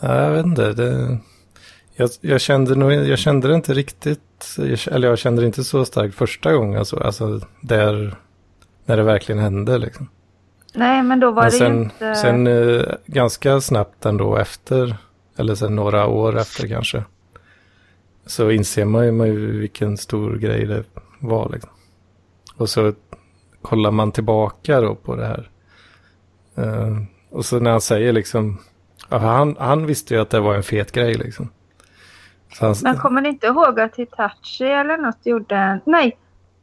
Ja, jag vet inte. Det, jag, jag, kände nog, jag kände det inte riktigt, jag- eller jag kände det inte så starkt första gången. Alltså, alltså där, när det verkligen hände liksom. nej men då var Men det sen, ju inte. sen eh, ganska snabbt ändå efter, eller sen några år efter kanske. Så inser man ju, man ju vilken stor grej det var liksom. Och så kollar man tillbaka då på det här. Eh, och så när han säger liksom, han, han visste ju att det var en fet grej liksom. Han, Men kommer ni inte ihåg att Hitachi eller något gjorde en, nej,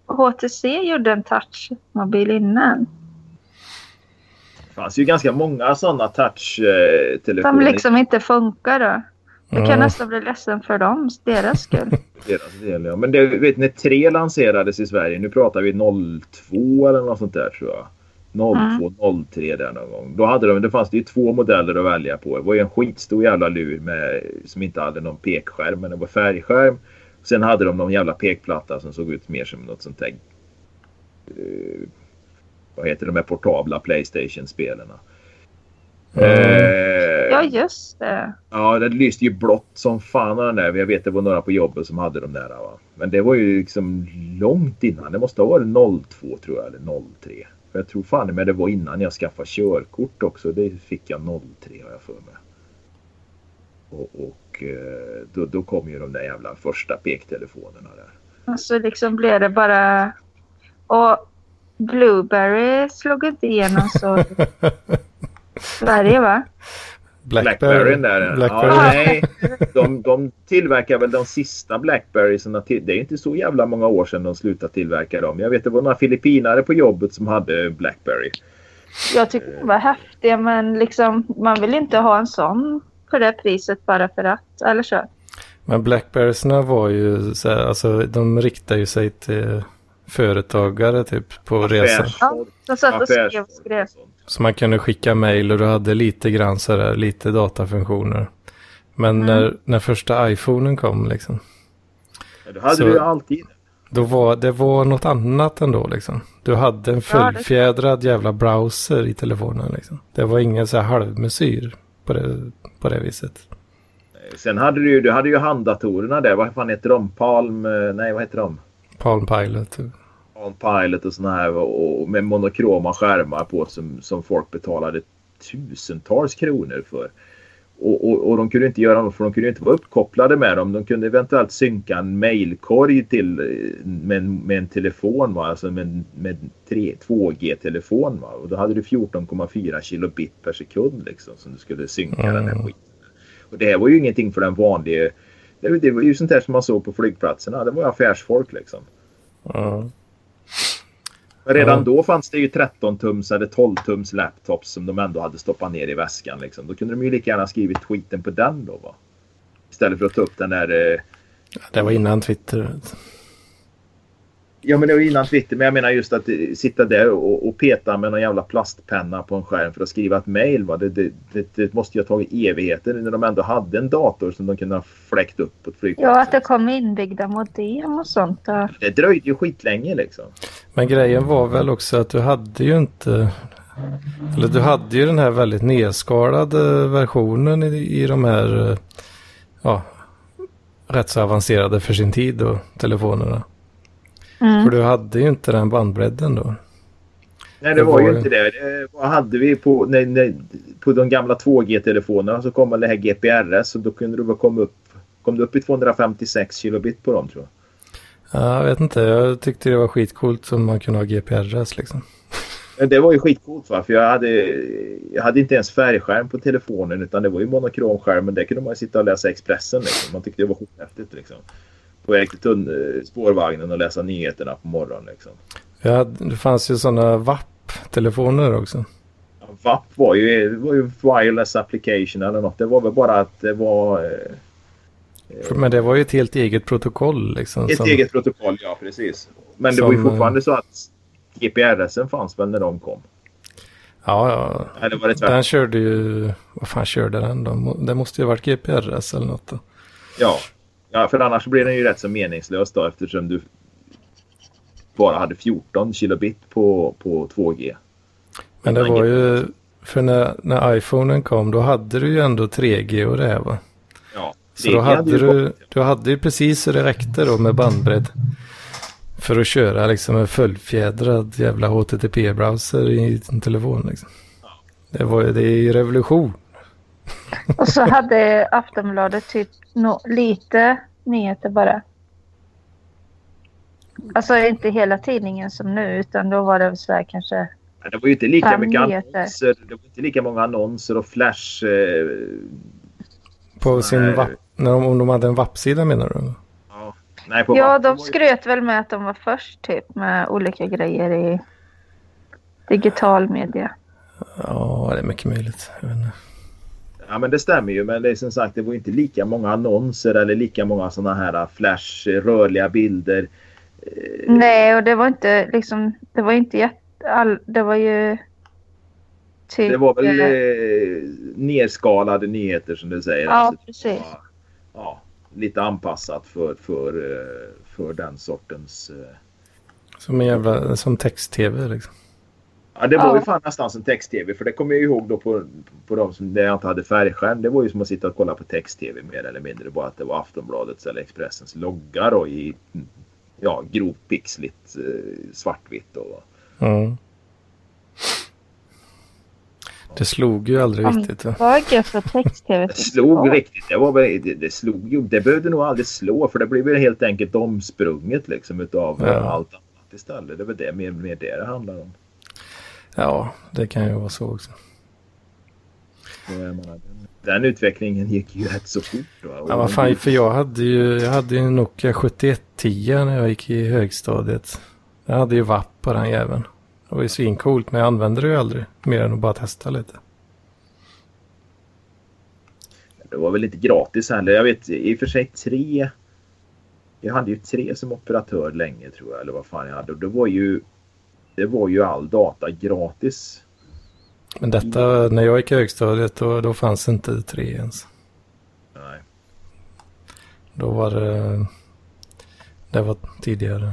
HTC gjorde en touchmobil innan? fanns ju ganska många sådana touch-telefoner. Som liksom inte funkar då. Jag kan Ja. nästan bli ledsen för dem, deras skull. deras del, ja. Men det, vet, när 3 lanserades i Sverige, nu pratar vi 02 eller något sånt där tror jag. 02, 03 där någon gång. Då hade de, det fanns det ju två modeller att välja på. Det var ju en skitstor jävla lur med, som inte hade någon pekskärm, men det var färgskärm. Sen hade de någon jävla pekplatta som såg ut mer som något sånt där. eh, vad heter de här portabla Playstation-spelarna? Eh, Ja, just det. Ja, det lyste ju blått som fan av den där. Jag vet det var några på jobbet som hade de där. Va? Men det var ju liksom långt innan. Det måste ha varit 02 tror jag, eller 03. För jag tror fan men det var innan jag skaffade körkort också. Det fick jag 03 har jag för mig. Och, och eh, då, då kom ju de där jävla första pektelefonerna där. Så liksom blev det bara... Och Blueberry slog inte igenom så... Sverige va? Blackberry där. Ja, Blackberry. nej, de, de tillverkar väl de sista Blackberriesarna. Till, det är inte så jävla många år sedan de slutade tillverka dem. Jag vet det var några filippinare på jobbet som hade Blackberry. Jag tyckte de var häftiga men liksom man vill inte ha en sån för det priset bara för att. Eller så. Men Blackberriesna var ju så här, alltså de riktar ju sig till företagare typ på resan. Affärsfolk. De satt och skrev och skrev. Så man kunde skicka mail och du hade lite grann så där, lite datafunktioner. Men Mm. när, när första iPhonen kom liksom, Ja, det hade Så- du ju alltid. då var det var något annat ändå liksom. Du hade en Ja, fullfjädrad jävla browser i telefonen liksom. Det var ingen så här halvmesyr på det, på det viset. Sen hade du du hade ju handdatorerna där. Vad fan heter de? Palm... eh, Nej, vad heter de? Palm Pilot. Palm Pilot och såna här och, och med monokroma skärmar på som, som folk betalade tusentals kronor för. Och, och, och de kunde inte göra något för de kunde inte vara uppkopplade med dem. De kunde eventuellt synka en mailkorg till eh, med, en- med en telefon, va? alltså med, med en 3, 2G-telefon. Va? Och då hade du 14,4 kilobit per sekund liksom som du skulle synka den här Mm. skiten. Och det här var ju ingenting för den vanliga. Det, det var ju sånt här som man såg på flygplatserna. Det var ju affärsfolk liksom. Ja. Redan Ja. då fanns det ju 13-tums eller 12-tums laptops som de ändå hade stoppat ner i väskan. Liksom. Då kunde de ju lika gärna skrivit skiten på den då. Va? Istället för att ta upp den där... Eh... Det var innan Twitter. Ja men det var innan Twitter. Men jag menar just att sitta där och, och peta med någon jävla plastpenna på en skärm för att skriva ett mail. Va? Det, det, det, det måste ju ha tagit evigheter när de ändå hade en dator som de kunde ha fläkt upp på ett flygplan. Ja, att det kom inbyggda modem och sånt. Där. Det dröjde ju skitlänge liksom. Men grejen var väl också att du hade ju inte... Eller du hade ju den här väldigt nedskalade versionen i, i de här... eh, Ja, rätt så avancerade för sin tid då, telefonerna. För Mm. du hade ju inte den bandbredden då. Nej, det, Det var, var ju inte det. Vad hade vi på, nej, nej, på de gamla 2G-telefonerna så kom det här GPRS och då kunde du väl komma upp, kom du upp i 256 kilobit på dem tror jag. Ja, jag vet inte, jag tyckte det var skitcoolt som man kunde ha GPRS liksom. Det var ju skitcoolt va? för jag hade, jag hade inte ens färgskärm på telefonen utan det var ju monokromskärm men där kunde man ju sitta och läsa Expressen liksom. Man tyckte det var skithäftigt liksom. På väg till spårvagnen och läsa nyheterna på morgonen liksom. Hade, det fanns ju sådana VAP-telefoner också. Ja, VAP var ju, var ju wireless application eller något. Det var väl bara att det var eh, För, men det var ju ett helt eget protokoll liksom. Ett som- eget protokoll, ja precis. Men det var ju Som, eh, fortfarande så att GPRSen fanns väl när de kom. Ja, ja. Eller var det tvärtom? Den körde ju... Vad fan körde den då? Det måste ju ha varit GPRS eller något då. Ja. Ja, för annars blir den ju rätt så meningslös då eftersom du bara hade 14 kilobit på, på 2G. Men det var ju... För när, när iPhonen kom då hade du ju ändå 3G och det här va? Ja, Så då 3G hade du, du hade ju precis så det räckte då med bandbredd. För att köra liksom en fullfjädrad jävla HTTP-browser i en telefon liksom. Det var ju, det är ju revolution. Och så hade Aftonbladet typ no, lite nyheter bara. Alltså inte hela tidningen som nu utan då var det så här kanske. Det var ju inte lika mycket annonser. Det var inte lika många annonser och flash. Eh, På sin Nej. VAP, när de, om de hade en VAP-sida menar du? ja, nej, på Ja, de skröt väl med att de var först typ med olika grejer i digital media. Ja, det är mycket möjligt. Jag vet inte. Ja men det stämmer ju men det är som sagt det var inte lika många annonser eller lika många sådana här flash rörliga bilder. Eh, Nej, och det var inte liksom, det var inte jätte, all, det var ju typ... Det var väl eh, eh, nerskalade nyheter som du säger. Ja, Alltså, precis. ja, ja, lite anpassat för, för, eh, för den sortens... eh, Som en jävla, som text-tv liksom. Ja, det var ju fan nästan som text-tv. För det kommer jag ihåg då på, på de som där jag inte hade färgskärm. Det var ju som att sitta och kolla på text-tv mer eller mindre. Bara att det var Aftonbladets eller Expressens logga då i ja, grovt pixligt eh, svartvitt. Och, Mm. Det slog ju aldrig riktigt. va? Att text-tv det slog riktigt. Det, var väl, det, det slog ju. Det behövde nog aldrig slå för det blev väl helt enkelt omsprunget liksom utav Ja. allt annat istället. Det väl det, mer, mer det det handlar om. Ja, det kan ju vara så också. Den, den utvecklingen gick ju rätt så fort. Va? Och Ja, vad fan, för jag hade ju jag hade ju en Nokia 7110 när jag gick i högstadiet. Jag hade ju VAP på den jäveln. Det var ju svincoolt, men jag använde det ju aldrig. Mer än att bara testa lite. Det var väl inte gratis heller. Jag vet i och för sig tre. Jag hade ju tre som operatör länge tror jag. Eller vad fan jag hade. Och det var ju. Det var ju all data gratis. Men detta, när jag gick i högstadiet, då, då fanns inte tre ens. Nej. Då var det... Det var tidigare.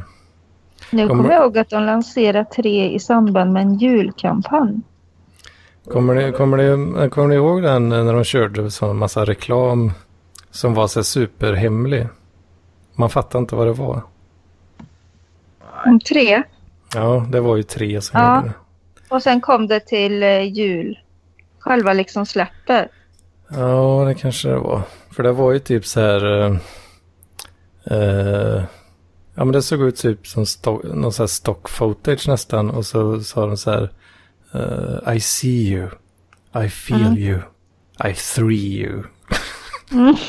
Nu Kommer- jag ihåg att de lanserade tre i samband med en julkampanj. Kommer ni, kommer, ni, kommer ni ihåg den när de körde så en massa reklam som var så superhemlig? Man fattade inte vad det var. Nej. Tre. Ja, det var ju tre som Ja. gjorde det. Och sen kom det till eh, jul. Själva liksom släppet. Ja, det kanske det var. För det var ju typ så här... eh, eh, ja, men det såg ut typ som stock, någon så här stock footage nästan. Och så sa de så här... eh, I see you. I feel Mm. you. I three you.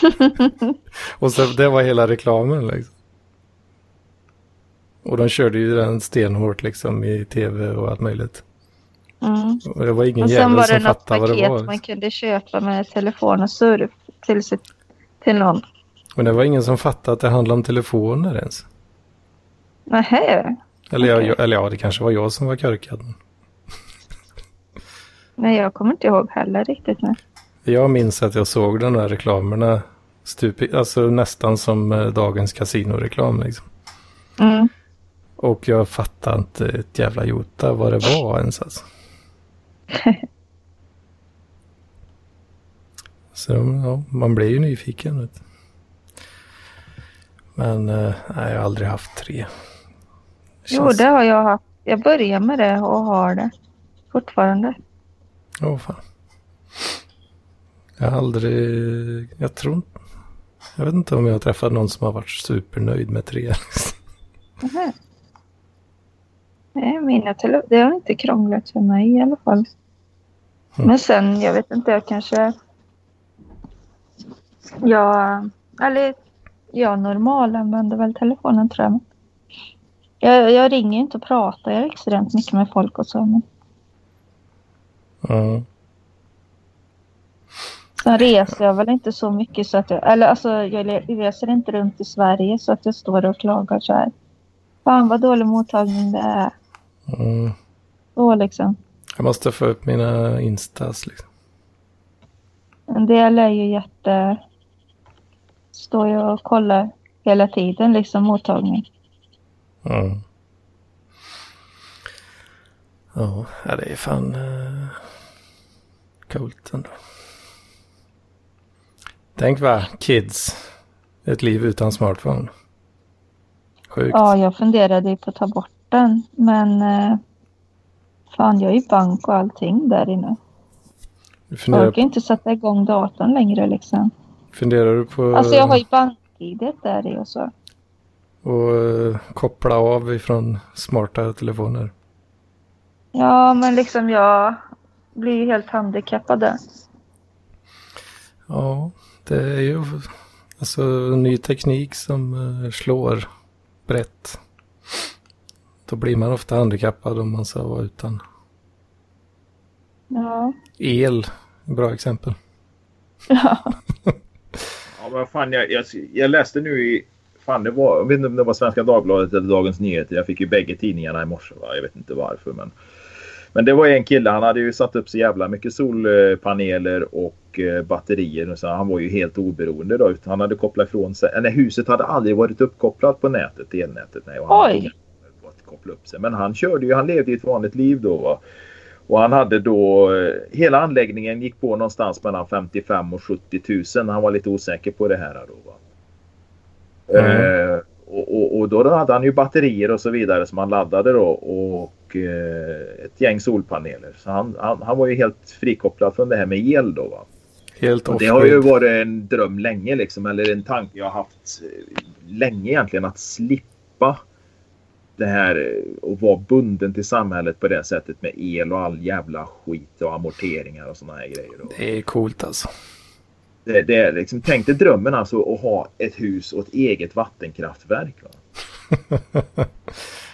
och så det var hela reklamen liksom. Och de körde ju den stenhårt liksom i tv och allt möjligt. Mm. Och det var ingen Och sen jävel var det som något fattade vad det paket var. man kunde köpa med telefon och surf till, sitt, till någon. Men det var ingen som fattade att det handlade om telefoner ens. Nähä. Eller, Okej. jag, eller ja, det kanske var jag som var körkad. Nej, jag kommer inte ihåg heller riktigt nu. Jag minns att jag såg de där reklamerna stup, alltså nästan som eh, dagens kasinoreklam liksom. Mm. Och jag fattade inte ett jävla jota vad det var ens alltså. Så ja, man blir ju nyfiken. Vet. Men eh, nej, jag har aldrig haft tre. Jo, Känns- det har jag haft. Jag började med det och har det fortfarande. Åh fan. Jag har aldrig, jag tror inte, jag vet inte om jag har träffat någon som har varit supernöjd med tre. Nähä. Nej, mina det har inte krånglat för mig i alla fall. Mm. Men sen, jag vet inte, jag kanske... Jag, eller jag normal använder väl telefonen tror jag. Jag, jag ringer inte och pratar jag extremt mycket med folk och så. Men Ja. sen reser jag väl inte så mycket så att jag, eller alltså jag reser inte runt i Sverige så att jag står och klagar så här. Fan vad dålig mottagning det är. Mm. Så liksom. Jag måste få upp mina instas liksom. En del är ju jätte... Står jag och kollar hela tiden liksom mottagning. Ja, ja, det är fan uh, coolt ändå. Tänk va, kids. Ett liv utan smartphone. Sjukt. Ja, jag funderade ju på att ta bort den. Men eh, fan, jag är ju bank och allting där inne. Du Jag funderar, orkar inte sätta igång datorn längre liksom. funderar du på Alltså jag har ju bank-id där i och så. att eh, koppla av ifrån smarta telefoner? Ja, men liksom jag blir ju helt handikappad där. Ja, det är ju alltså ny teknik som eh, slår brett. Då blir man ofta handikappad om man ska vara utan. Ja. El, bra exempel. ja. Ja, men fan, jag, jag, jag läste nu i... Fan, det var, jag vet inte om det var Svenska Dagbladet eller Dagens Nyheter. Jag fick ju bägge tidningarna i morse. Va? Jag vet inte varför. Men, men det var en kille. Han hade ju satt upp så jävla mycket solpaneler och eh, batterier. Så han var ju helt oberoende. Då, utan han hade kopplat ifrån sig. Nej, huset hade aldrig varit uppkopplat på nätet, elnätet. Nej, och han hade Oj. inga planer på att koppla upp sig. Men han körde ju. Han levde ju ett vanligt liv då. Va? Och han hade då, eh, hela anläggningen gick på någonstans mellan 55 och 70 000. Han var lite osäker på det här då. Va? Mm. Eh, och, och, och då hade han ju batterier och så vidare som han laddade då och eh, ett gäng solpaneler. Så han, han, han var ju helt frikopplad från det här med el då. Va? Helt Och det har ju varit en dröm länge liksom, eller en tanke jag har haft eh, länge egentligen att slippa det här eh, och vara bunden till samhället på det sättet med el och all jävla skit och amorteringar och sådana här grejer. Det är coolt alltså. Det, det är liksom, tänk dig drömmen alltså att ha ett hus och ett eget vattenkraftverk. Va?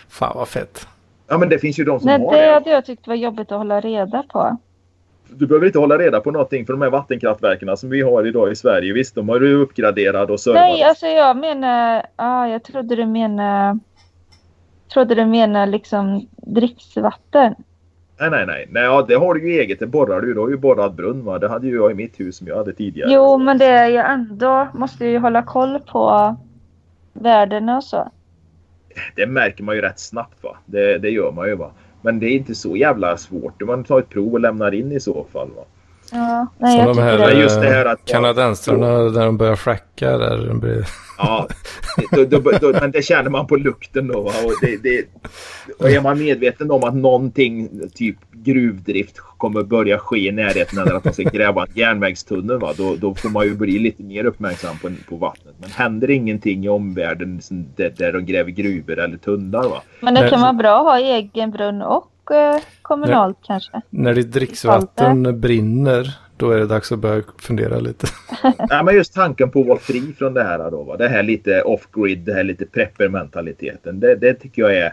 Fan vad fett. Ja men det finns ju de som Nej, har det det. hade jag tyckt var jobbigt att hålla reda på. Du behöver inte hålla reda på någonting för de här vattenkraftverken som vi har idag i Sverige. Visst, de har ju uppgraderade och servat. Nej, alltså jag menar... Ah, jag trodde du menar... Trodde du menar liksom dricksvatten. Nej, nej, nej. nej ja, det har du ju eget. Det borrar du. Du har ju borrad brunn. Va? Det hade ju jag i mitt hus som jag hade tidigare. Jo, men det är ju ändå... Måste ju hålla koll på värdena och så. Det märker man ju rätt snabbt. va. Det, det gör man ju. va. Men det är inte så jävla svårt. Man tar ett prov och lämnar in i så fall. Va? Ja, nej, Som de här, det. Just det här att- kanadensarna där de börjar fracka. Där de blir... Ja, då, då, då, men det känner man på lukten då. Och, det, det, och är man medveten om att någonting, typ gruvdrift, kommer börja ske i närheten eller att man ska gräva en järnvägstunnel, va? Då, då får man ju bli lite mer uppmärksam på, på vattnet. Men händer ingenting i omvärlden som där, där de gräver gruvor eller tunnlar, va? Men det kan vara bra att ha egen brunn och eh, kommunalt kanske. När ditt dricksvatten brinner, då är det dags att börja fundera lite. Nej, men just tanken på att vara fri från det här då. Va? Det här lite off-grid, det här lite prepper-mentaliteten. Det, det tycker jag är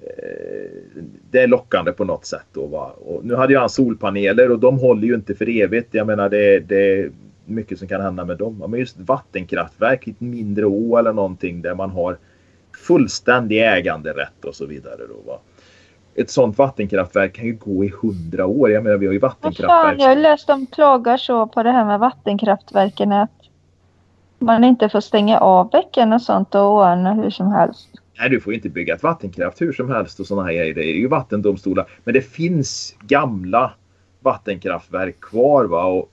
eh, det är lockande på något sätt. Då, va? Och nu hade ju han solpaneler och de håller ju inte för evigt. Jag menar det, det är mycket som kan hända med dem. Men just vattenkraftverk ett mindre å eller någonting där man har fullständig äganderätt och så vidare. Då, va? Ett sånt vattenkraftverk kan ju gå i hundra år. Jag menar vi har ju Vad fan, vattenkraftverk. jag har läst om klagar så på det här med vattenkraftverken att man inte får stänga av bäcken och sånt och ordna hur som helst. Nej, du får ju inte bygga ett vattenkraft hur som helst och sådana här grejer. Det är ju vattendomstolar. Men det finns gamla vattenkraftverk kvar. Va? Och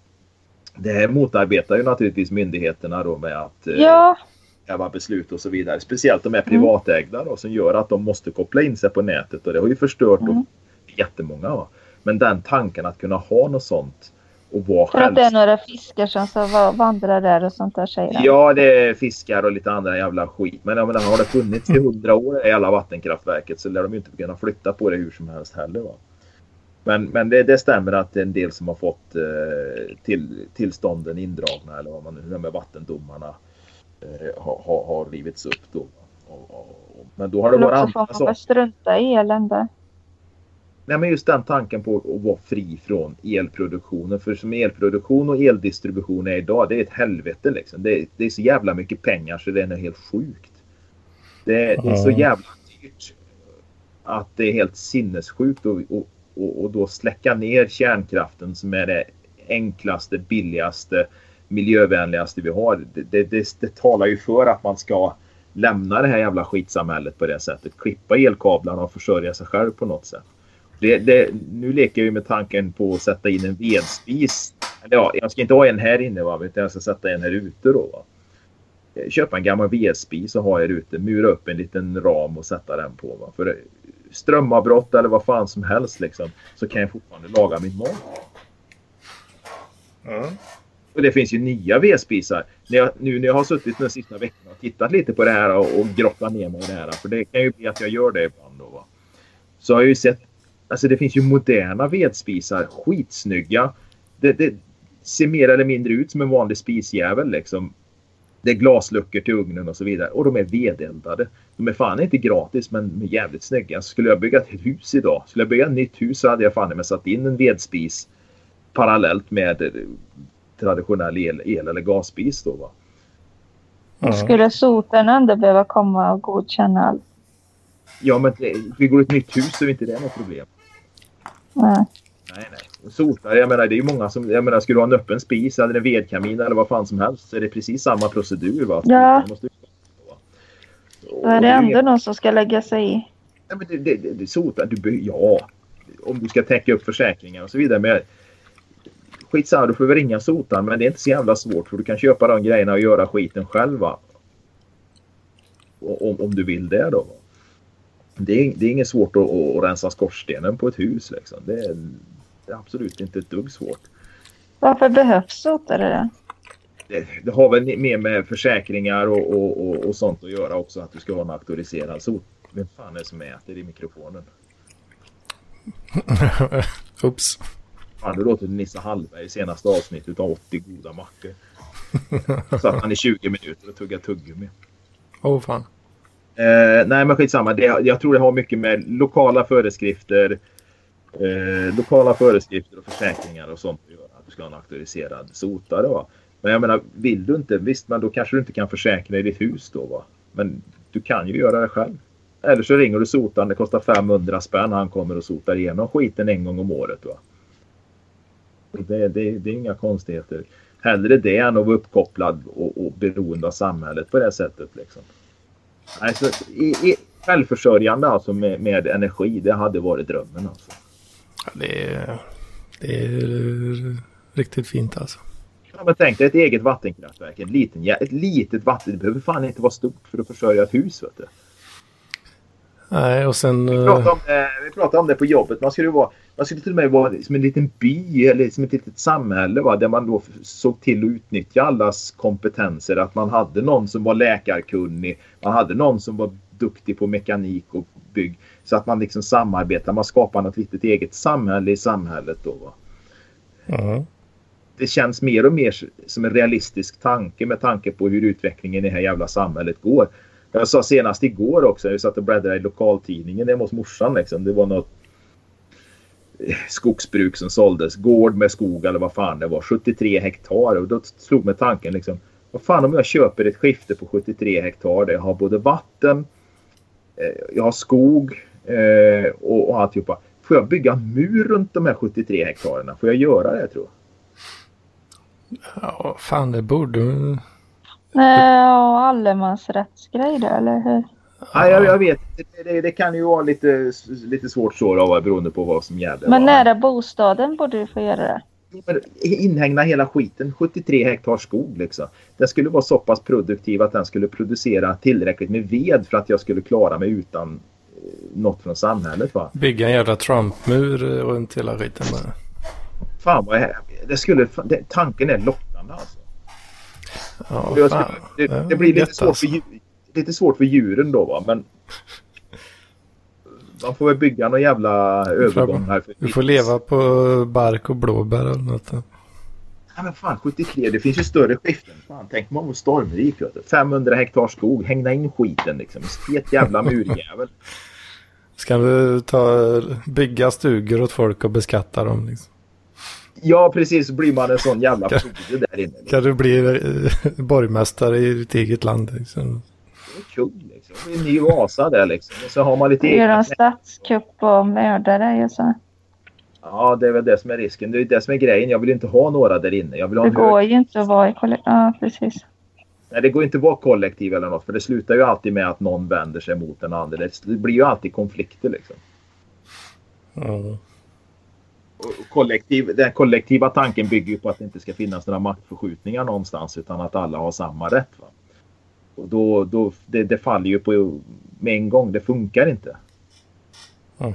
det här motarbetar ju naturligtvis myndigheterna då med att eh, Ja, häva beslut och så vidare. Speciellt de är privatägda då, som gör att de måste koppla in sig på nätet. Och det har ju förstört Mm. mm. jättemånga. Va? Men den tanken att kunna ha något sånt och vara för att det är några fiskar som vandrar där och sånt där säger. Ja, det är fiskar och lite andra jävla skit. Men jag menar, har det funnits i hundra år i alla vattenkraftverket så lär de inte kunna flytta på det hur som helst heller. Va? Men, men det, det stämmer att det är en del som har fått eh, till, tillstånden indragna eller vad man nu, de här vattendomarna eh, har, har, har rivits upp då. Och, och, och, men då har det varit får andra man väl saker. strunta i elen där. Nej, men just den tanken på att vara fri från elproduktionen. För som elproduktion och eldistribution är idag, det är ett helvete liksom. Det är, det är så jävla mycket pengar så det är helt sjukt. Det, det är så jävla dyrt. Att det är helt sinnessjukt och, och, och, och då släcka ner kärnkraften som är det enklaste, billigaste, miljövänligaste vi har. Det, det, det, det talar ju för att man ska lämna det här jävla skitsamhället på det sättet. Klippa elkablarna och försörja sig själv på något sätt. Det, det, nu leker vi med tanken på att sätta in en vedspis. Eller ja, jag ska inte ha en här inne va, utan jag ska sätta en här ute då. Va. Köpa en gammal vedspis och ha här ute. Mura upp en liten ram och sätta den på. Va. För strömavbrott eller vad fan som helst liksom, så kan jag fortfarande laga min mat. Och det finns ju nya vedspisar. Jag, nu när jag har suttit de sista veckorna och tittat lite på det här och, och grottat ner mig i det här. För det kan ju bli att jag gör det ibland då. Va? Så har jag ju sett. Alltså det finns ju moderna vedspisar. Skitsnygga. Det, det ser mer eller mindre ut som en vanlig spisjävel liksom. Det är glasluckor till ugnen och så vidare. Och de är vedeldade. De är fan inte gratis men de är jävligt snygga. Skulle jag bygga ett hus idag, skulle jag bygga ett nytt hus så hade jag fan med satt in en vedspis parallellt med traditionell el, el eller gasspis då va. Ja. Skulle ändå behöva komma och godkänna allt? Ja men det, vi går ett nytt hus så är inte det något problem. Nej. Nej, nej. Sotare, jag menar det är ju många som, jag menar skulle du ha en öppen spis eller en vedkamin eller vad fan som helst så är det precis samma procedur va. Ja. Man måste- Då är det ändå någon som ska lägga sig i. Ja, men det, det, det, det sotar, du, be- ja. Om du ska täcka upp försäkringar och så vidare. Men skitsamma, du får väl ringa sotaren. Men det är inte så jävla svårt för du kan köpa de grejerna och göra skiten själv va. Om, om du vill det då. Va? Det är, det är inget svårt att, att rensa skorstenen på ett hus liksom. Det är, det är absolut inte ett dugg svårt. Varför behövs sotare då? Det, det har väl mer med försäkringar och, och, och, och sånt att göra också. Att du ska vara en auktoriserad sot. Vem fan är det som äter i mikrofonen? Oops. Fan, det låter Nisse Hallberg i senaste avsnittet av 80 goda mackor. Satt han i 20 minuter och tuggade tuggummi. Åh oh, fan. Eh, nej men skitsamma. Det, jag tror det har mycket med lokala föreskrifter. Eh, lokala föreskrifter och försäkringar och sånt att göra. Att du ska ha en auktoriserad sotare. Va? Men jag menar, vill du inte, visst men då kanske du inte kan försäkra i ditt hus då. Va? Men du kan ju göra det själv. Eller så ringer du sotaren, det kostar 500 spänn. Han kommer och sotar igenom skiten en gång om året. Va? Det, det, det är inga konstigheter. Hellre det än att vara uppkopplad och, och beroende av samhället på det sättet. Liksom. Alltså, i, i, självförsörjande alltså med, med energi, det hade varit drömmen. Alltså. Ja, det, är, det är riktigt fint alltså. Ja, men tänk dig ett eget vattenkraftverk. En liten, ett litet vatten. Det behöver fan inte vara stort för att försörja ett hus. Vet du. Nej, och sen... Vi eh, pratade, om, vi pratade om det på jobbet. Man skulle, vara, man skulle till och med vara som en liten by eller som ett litet samhälle va? där man då såg till att utnyttja allas kompetenser. Att man hade någon som var läkarkunnig. Man hade någon som var duktig på mekanik och bygg. Så att man liksom samarbetar. Man skapar något litet eget samhälle i samhället. Då, va? ja. det känns mer och mer som en realistisk tanke med tanke på hur utvecklingen i det här jävla samhället går. Jag sa senast igår också, jag satt och bläddrade i lokaltidningen hemma hos morsan. Liksom. Det var något eh, skogsbruk som såldes. Gård med skog eller vad fan det var. 73 hektar. Och då slog mig tanken liksom. Vad fan om jag köper ett skifte på 73 hektar där jag har både vatten, eh, jag har skog eh, och, och alltihopa. Får jag bygga en mur runt de här 73 hektarerna? Får jag göra det tror jag? ja, fan det borde... Nej, och allemansrättsgrej då, eller hur? Ja, jag, jag vet. Det, det, det kan ju vara lite, lite svårt så då, beroende på vad som gäller. Men va? nära bostaden borde du få göra det. Inhägna hela skiten. 73 hektar skog liksom. Den skulle vara så pass produktiv att den skulle producera tillräckligt med ved för att jag skulle klara mig utan eh, något från samhället. Va? Bygga en jävla Trump-mur eh, runt hela skiten bara. Fan vad jag, det skulle, det, tanken är lockande alltså. Ja, fan. skulle, det, det blir lite svårt, alltså. för, djur- lite svårt för djuren då va. Men man får väl bygga någon jävla övergång här. För Du får leva på bark och blåbär eller något. Ja, men fan 73, det finns ju större skiften. Fan, tänk man var stormrik. Vet du. 500 hektar skog, hängna in skiten liksom. Fet jävla murjävel. Ska du ta, bygga stugor åt folk och beskatta dem? Liksom. Ja precis, så blir man en sån jävla frode där inne. Liksom. Kan du bli eh, borgmästare i ditt eget land? Liksom. Det är kul liksom. Det är en ny Vasa där liksom. Och så har man lite Göra en statskupp och mörda dig och så. Ja, det är väl det som är risken. Det är det som är grejen. Jag vill inte ha några där inne. Jag vill ha Det en hög... går ju inte att vara i kollektiv. Ja, precis. Nej, det går inte att vara kollektiv eller något. För det slutar ju alltid med att någon vänder sig mot den andra. Det blir ju alltid konflikter liksom. Ja. Kollektiv, den kollektiva tanken bygger ju på att det inte ska finnas några maktförskjutningar någonstans utan att alla har samma rätt. Va? Och då, då, det, det faller ju på med en gång. Det funkar inte. Ja.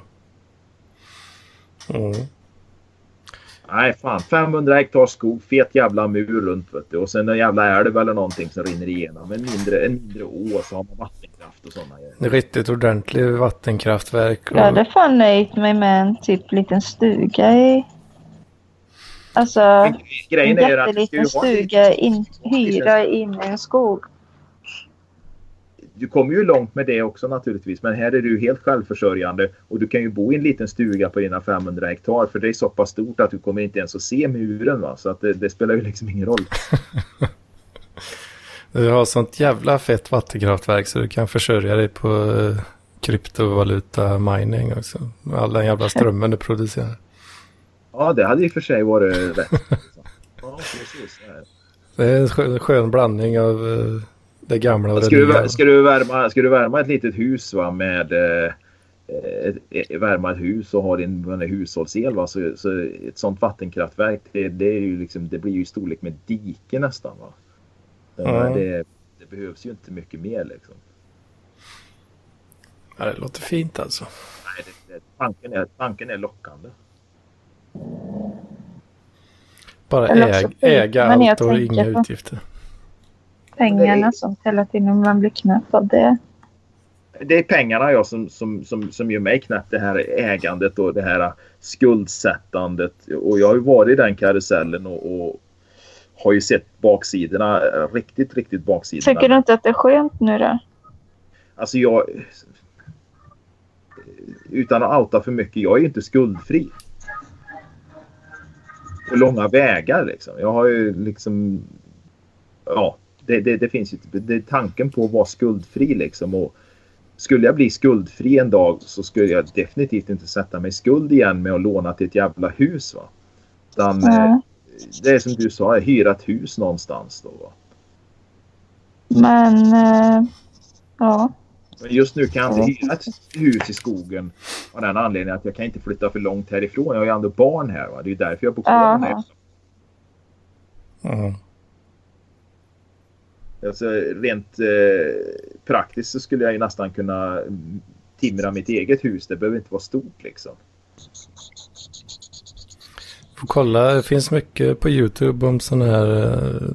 Nej fan, 500 hektar skog, fet jävla mur runt vet du. Och sen en jävla älv eller någonting som rinner igenom. En mindre, en mindre å så har man vattenkraft och sådana grejer. Riktigt ordentlig vattenkraftverk. Och, Jag hade fan nöjt mig med en typ liten stuga i... Alltså, Grejen en jätteliten stuga, in, hyra in i en skog. Du kommer ju långt med det också naturligtvis. Men här är du helt självförsörjande och du kan ju bo i en liten stuga på dina 500 hektar. För det är så pass stort att du kommer inte ens att se muren. Va? Så att det, det spelar ju liksom ingen roll. Du har sånt jävla fett vattenkraftverk så du kan försörja dig på eh, kryptovaluta mining också. Med all den jävla strömmen du producerar. Ja, det hade i och för sig varit rätt. Ja, precis. Det är en skön, skön blandning av eh, det gamla och det Ska du, nya. ska, du värma, ska du värma ett litet hus va, med eh, ett, värma ett hus och ha din hushållsel va, så, så ett sånt vattenkraftverk det, det, är ju liksom, det blir ju storlek med dike nästan. Va? Men Det, det behövs ju inte mycket mer liksom. Ja, det låter fint alltså. Nej, det, det, tanken, är, tanken är lockande. Bara äg, äga allt och inga utgifter. Pengarna som hela tiden man blir knäpp av det. Det är pengarna jag som, som, som, som gör mig knäpp. Det här ägandet och det här skuldsättandet. Och jag har ju varit i den karusellen och, och har ju sett baksidorna. eh, Riktigt, riktigt baksidorna. Tycker du inte att det är skönt nu då? Alltså jag... Utan att outa för mycket. Jag är ju inte skuldfri. På långa vägar liksom. Jag har ju liksom... Ja, det, det, det finns ju... Det är tanken på att vara skuldfri liksom. Och skulle jag bli skuldfri en dag så skulle jag definitivt inte sätta mig i skuld igen med att låna till ett jävla hus. Va? Utan, Nej. Det är som du sa, hyra ett hus någonstans då. Va? Men eh, ja, Men just nu kan jag inte hyra ett hus i skogen av den anledningen att jag kan inte flytta för långt härifrån. Jag har ju ändå barn här. Va? Det är därför jag bor kvar Aha. här. Alltså, rent eh, praktiskt så skulle jag ju nästan kunna timra mitt eget hus. Det behöver inte vara stort liksom. Kolla, det finns mycket på YouTube om sån här, eh,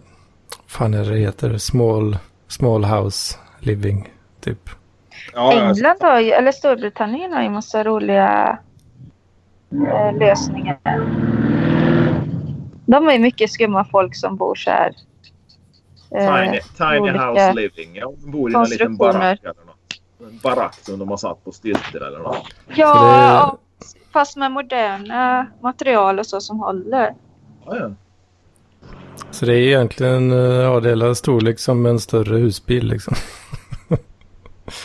fan är det heter, small, small house living typ. Ja, England har ju, eller Storbritannien har ju massa roliga eh, lösningar. De är mycket skumma folk som bor så här. eh, Tiny, tiny house living. Ja, de bor i en liten barack eller något. En barack som de har satt på stylter eller något. Ja, Fast med moderna material och så som håller. Ja, ja. Så det är egentligen, eh, ja storlek som en större husbil liksom.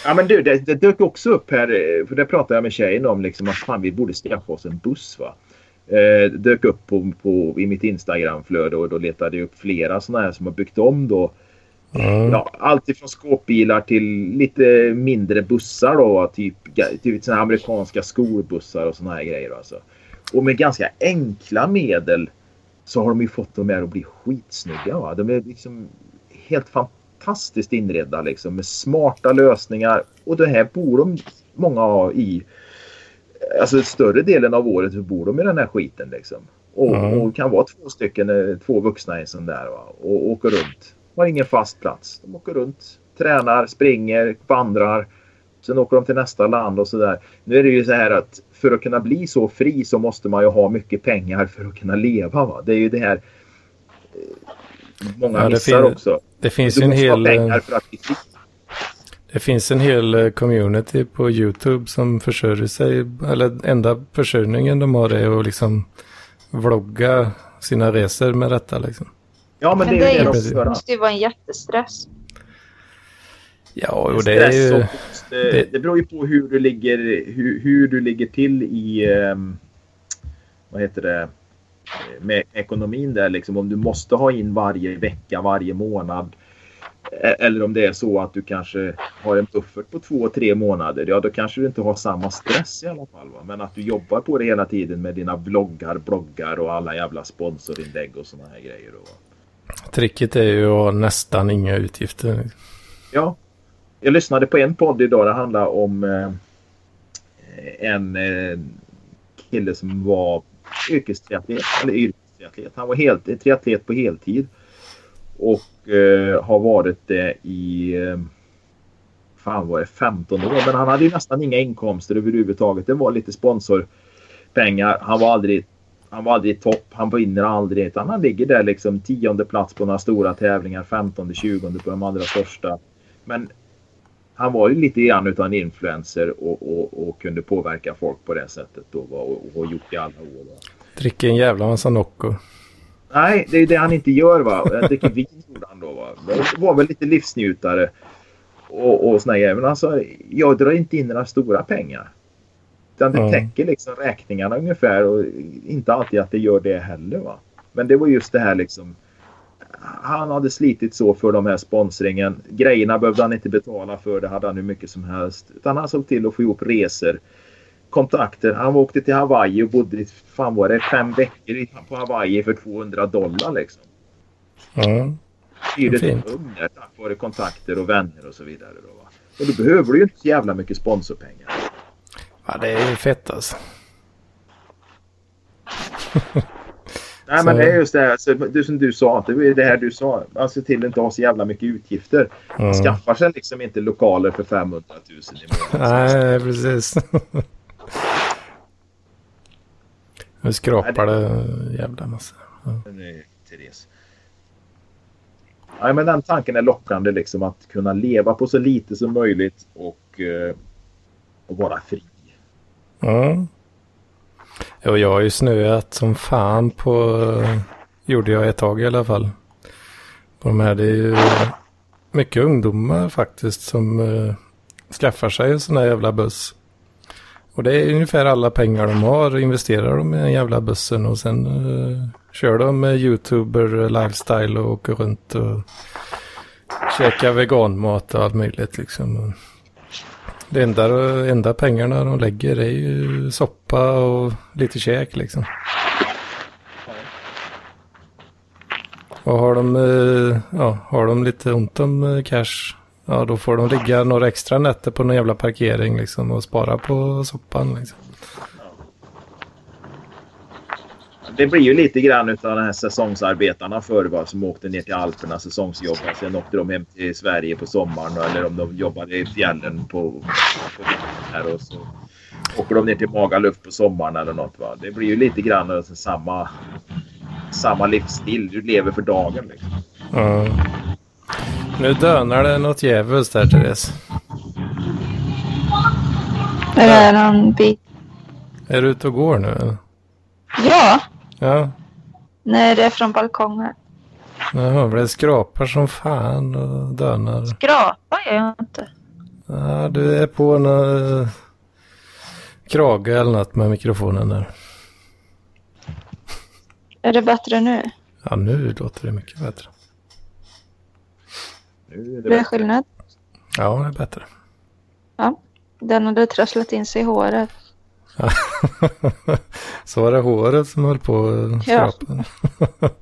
Ja men du, det, det dök också upp här, eh, för det pratade jag med tjejen om, liksom, att fan vi borde skaffa oss en buss va. Eh, dök upp på, på, i mitt Instagramflöde och då letade jag upp flera sådana här som har byggt om då. Mm. Ja, allt ifrån skåpbilar till lite mindre bussar då. Typ, typ såna amerikanska skolbussar och såna här grejer. Alltså. Och med ganska enkla medel så har de ju fått dem här att bli skitsnygga. Va? De är liksom helt fantastiskt inredda liksom, med smarta lösningar. Och det här bor de många av i. Alltså större delen av året så bor de i den här skiten liksom. Och, Mm. och kan vara två stycken, eh, två vuxna i en sån där va? och åker runt. Har ingen fast plats. De åker runt, tränar, springer, vandrar. Sen åker de till nästa land och sådär. Nu är det ju så här att för att kunna bli så fri så måste man ju ha mycket pengar för att kunna leva. Va? Det är ju det här eh, många Ja, missar också. Det finns Du en måste hel, ha eh, pengar för att bli fri. det finns en hel eh, community på YouTube som försörjer sig, eller enda försörjningen de har är att liksom vlogga sina resor med detta liksom. Ja men, Men det är ju det det Det måste ju vara en jättestress. Ja, och det är ju, och ångest, det, det beror ju på hur du ligger, hur, hur du ligger till i ehm, vad heter det med ekonomin där liksom. Om du måste ha in varje vecka, varje månad. E- Eller om det är så att du kanske har en buffert på två, tre månader. Ja, då kanske du inte har samma stress i alla fall. Va? Men att du jobbar på det hela tiden med dina vloggar, bloggar och alla jävla sponsorinlägg och såna här grejer. Då tricket är ju att ha nästan inga utgifter. Ja. Jag lyssnade på en podd idag. Det handlade om eh, en eh, kille som var yrkestriatlet. Eller yrkestriatlet. Han var helt, triatlet på heltid. Och eh, har varit det i eh, fan var det 15 år. Men han hade ju nästan inga inkomster överhuvudtaget. Det var lite sponsorpengar. Han var aldrig han var aldrig i topp. Han vinner aldrig. Utan han ligger där liksom tionde plats på några stora tävlingar. Femtonde, tjugonde på de allra största. Men han var ju lite grann utav en influencer och, och, och kunde påverka folk på det sättet. Då, och, och har gjort det i alla år. Dricker en jävla massa Nocco. Nej, det är det han inte gör. va. Jag dricker vin gjorde han då. Va. Det var väl lite livsnjutare. Och, och såna grejer. Men alltså, jag drar inte in några stora pengar. Utan det Ja. täcker liksom räkningarna ungefär. Och inte alltid att det gör det heller. va. Men det var just det här liksom. Han hade slitit så för de här sponsringen. Grejerna behövde han inte betala för. Det hade han hur mycket som helst. Utan han såg till att få ihop resor. Kontakter. Han åkte till Hawaii och bodde fan var det, fem veckor på Hawaii för 200 dollar liksom. Ja. Fint. ett rum där tack vare kontakter och vänner och så vidare. Då, va? Och då behöver du ju inte så jävla mycket sponsorpengar. Ja, det är ju fett alltså. Nej men det är just det här, så, det som du sa. Det det här du sa. Man ser till att inte ha så jävla mycket utgifter. Man Ja. skaffar sig liksom inte lokaler för 500 000 i månaden. Nej, precis. Nu skrapar det jävla massa. Nej, Therese. Nej, men den tanken är lockande liksom att kunna leva på så lite som möjligt och, eh, och vara fri. Ja. Och jag har ju snöat som fan på, gjorde jag ett tag i alla fall. På de här, det är ju mycket ungdomar faktiskt som uh, skaffar sig en sån här jävla buss. Och det är ungefär alla pengar de har investerar de i den jävla bussen och sen uh, kör de med youtuber lifestyle och åker runt och käkar veganmat och allt möjligt liksom. Det enda, enda pengarna de lägger är ju soppa och lite käk liksom. Och har de, eh, ja, har de lite ont om eh, cash, ja då får de ligga några extra nätter på någon jävla parkering liksom och spara på soppan liksom. Det blir ju lite grann utav de här säsongsarbetarna förr va, som åkte ner till Alperna säsongsjobbade. Sen åkte de hem till Sverige på sommaren eller om de jobbade i fjällen på, på här och så åker de ner till Magaluf på sommaren eller något. Va. Det blir ju lite grann alltså samma, samma livsstil. Du lever för dagen liksom. Ja. Nu dönar det något djävulskt där Therese. Är det någon bit? Är du ute och går nu? Ja, Ja. nej det är från balkongen. Jaha, för det skrapar som fan och dönar. Skrapa gör jag inte. Ja, du är på en uh, krage eller något med mikrofonen där. Är det bättre nu? Ja, nu låter det mycket bättre. Nu är det Blir det bättre. skillnad? Ja, det är bättre. Den hade trasslat in sig i håret. Så var det håret som höll på att Ja. skrapa.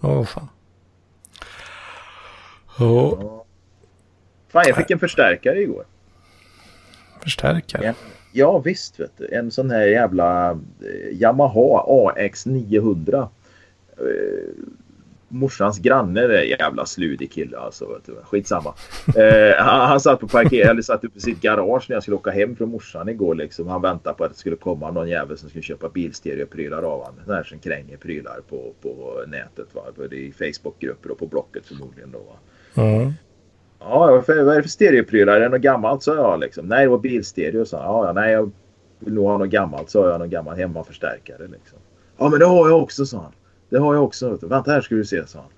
Åh, fan. Åh, Ja. Fan, jag fick en förstärkare igår. förstärkare. Ja. Ja visst vet du. En sån här jävla eh, Yamaha AX 900. Morsans granne är jävla sludig kille alltså. Skitsamma. Eh, han, han satt på parker eller satt uppe i sitt garage när jag skulle åka hem från morsan igår. Liksom. Han väntade på att det skulle komma någon jävel som skulle köpa bilstereoprylar av honom. Sån här som kränger prylar på, på nätet. Va? Både i Facebookgrupper och på Blocket förmodligen. Då, va? Ja. Ja, vad är det för stereoprylar? Är det något gammalt? sa jag liksom. Nej, det var bilstereo. sa han. Ja, nej, jag vill nog ha något gammalt. sa jag. Någon gammal hemmaförstärkare liksom. Ja, men det har jag också, sa han. Det har jag också. Vänta här ska du se, sa han.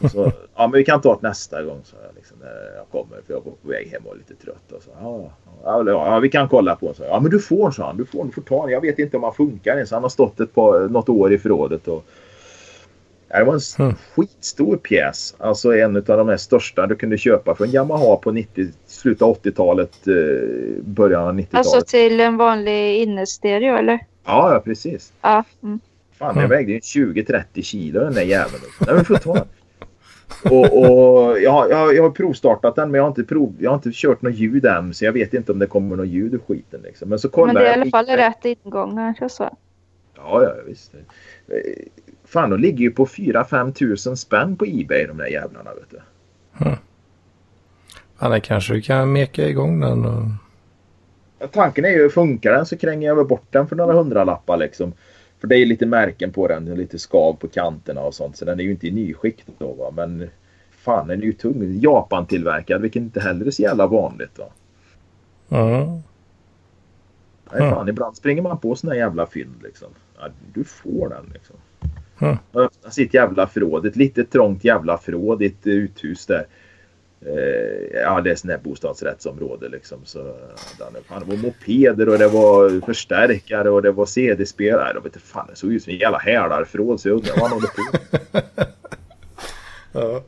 Och så, ja, men vi kan ta det nästa gång, sa jag. Liksom, när jag kommer. För jag var på väg hem och var lite trött. Och så, ja, ja, ja, vi kan kolla på den. Ja, men du får, sa han. Du får, du får ta den. Jag vet inte om han funkar ens. Han har stått ett par, något år i förrådet. Och, Ja, det var en Mm. skitstor pjäs. Alltså en av de här största du kunde köpa från Yamaha på 90, slutet av 80-talet, eh, början av 90-talet. Alltså till en vanlig innestereo eller? Ja, ja, precis. Ja. Mm. Fan, den vägde ju 20-30 kilo den där jäveln. Nej, men får ta den. Och, och jag, har- jag, jag har provstartat den men jag har, inte prov, jag har inte kört något ljud än så jag vet inte om det kommer något ljud ur skiten. Liksom. Men så kollar Men det är i jag alla fall lite- rätt ingångar. Så så. Ja, ja visst. Fan, de ligger ju på 4-5 tusen spänn på Ebay de där jävlarna. Vet du. Ja, det kanske du kan meka igång den och... Tanken är ju, funkar den så kränger jag väl bort den för några hundralappar liksom. För det är lite märken på den, lite skav på kanterna och sånt. Så den är ju inte i nyskick då va. Men fan den är ju tung. Japan-tillverkad vilket inte heller är så jävla vanligt va. Ja. Nej, Ja. fan, ibland springer man på såna jävla fynd liksom. Ja, du får den liksom. Ja. Öppna sitt jävla förråd. Ett litet trångt jävla förråd i ett uthus där. Eh, ja, det är sån här bostadsrättsområde liksom. Så, ja, det, fan, det var mopeder och det var förstärkare och det var CD-spelare. Jag vet inte fan, det såg ut som en jävla hälarförråd så jag undrar vad han håller på ja.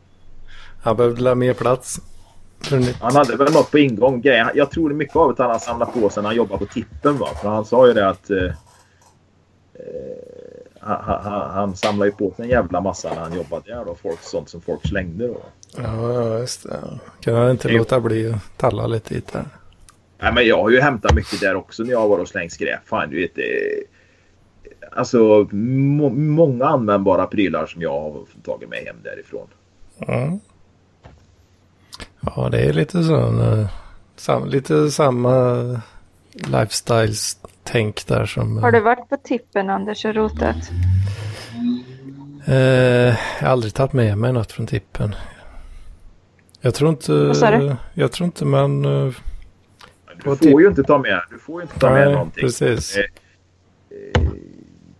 Han behövde la mer plats. Han hade väl något på ingång. Grejen- Jag tror mycket av det han samlat på sig när han jobbar på tippen. Va? För han sa ju det att eh, eh, han, han, han samlar ju på sig en jävla massa när han jobbade där. Då, folk, sånt som folk slängde. Då. Ja, just det. Kan han inte Jo. låta bli att talla lite hit där? Nej, men jag har ju hämtat mycket där också när jag har varit och slängt skräp. Fan, du vet, det, alltså må, många användbara prylar som jag har tagit med hem därifrån. Ja. Ja, det är lite sån, eh, sam, lite samma lifestyles-tänk där som... Har du varit på tippen Anders och rotat? Eh, jag har aldrig tagit med mig något från tippen. Jag tror inte... Vad sa du? Jag tror inte man... eh, Du får tipp- ju inte ta med, du får inte ta med nej, någonting. precis. Eh, eh,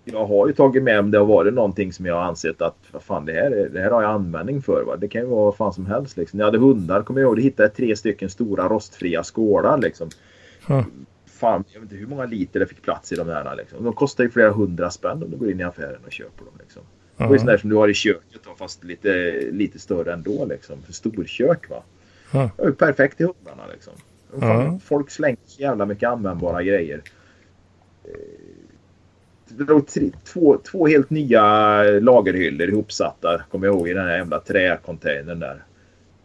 Jag har ju tagit med om det har varit någonting som jag har ansett att vad fan, det, här, är- det här har jag användning för. Va? Det kan ju vara vad fan som helst. Liksom. När jag hade hundar kommer jag ihåg, då hittade jag tre stycken stora rostfria skålar. Liksom. Ja. Fan, jag vet inte hur många liter det fick plats i de där. Liksom. De kostar ju flera hundra spänn om du går in i affären och köper dem. Liksom. Det är ju sån där som du har i köket då, fast lite, lite större ändå. Liksom. För storkök va. Ja. Det är ju perfekt till hundarna liksom. Fan. Folk slänger så jävla mycket användbara grejer. Eh, Det låg tre, två, två helt nya lagerhyllor ihopsatta, kommer jag ihåg, i den här jävla träcontainern där.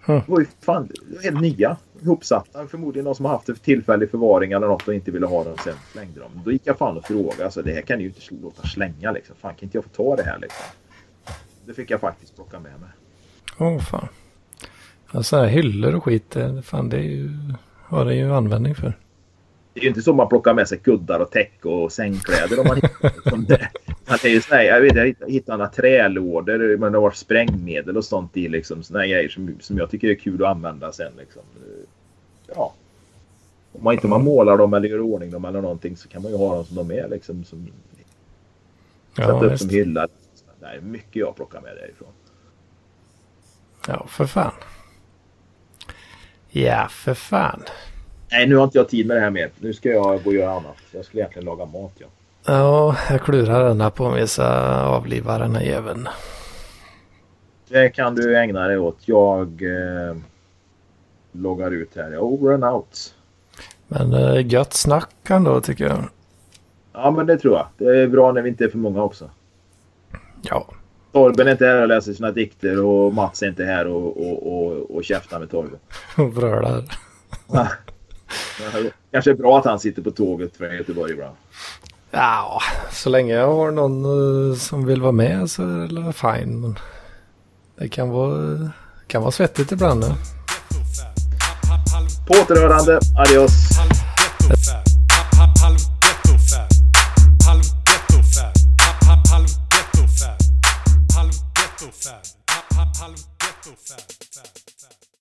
Det var ju fan var helt nya ihopsatta. Förmodligen någon som har haft det för tillfällig förvaring eller något och inte ville ha dem sen slängde dem. Då gick jag fan och frågade. Alltså, det här kan ni ju inte låta slänga liksom. Fan kan inte jag få ta det här liksom? Det fick jag faktiskt plocka med mig. Åh fan. Ja, sådana här hyllor och skit, det, fan det är ju... Har det ju användning för. Det är ju inte så man plockar med sig kuddar och täck och sängkläder om man hittar det. Man är ju sån här, jag vet jag hittade- några trälådor det var sprängmedel och sånt i liksom. Såna grejer som, som jag tycker är kul att använda sen liksom. Ja. Om man inte man målar dem eller gör ordning dem eller någonting så kan man ju ha dem som de är liksom. Som, sätta Ja, upp visst. som hylla. Det är mycket jag plockar med därifrån. ja, för fan. Ja, för fan. Nej, nu har inte jag tid med det här mer. Nu ska jag gå och göra annat. Jag skulle egentligen laga mat. Ja. Ja, jag klurar denna på om vi ska avliva den här jäveln. Det kan du ägna dig åt. Jag eh, loggar ut här. Over and out. Men eh, gött snack ändå tycker jag. Ja, men det tror jag. Det är bra när vi inte är för många också. Ja, Torben är inte här och läser sina dikter och Mats är inte här och, och, och, och käftar med Torben. brölar. Kanske är bra att han sitter på tåget från Göteborg ibland. Ja, så länge jag har någon eh, som vill vara med så är det fine. Men det kan vara, kan vara svettigt ibland. Ja. På återhörande. Adios.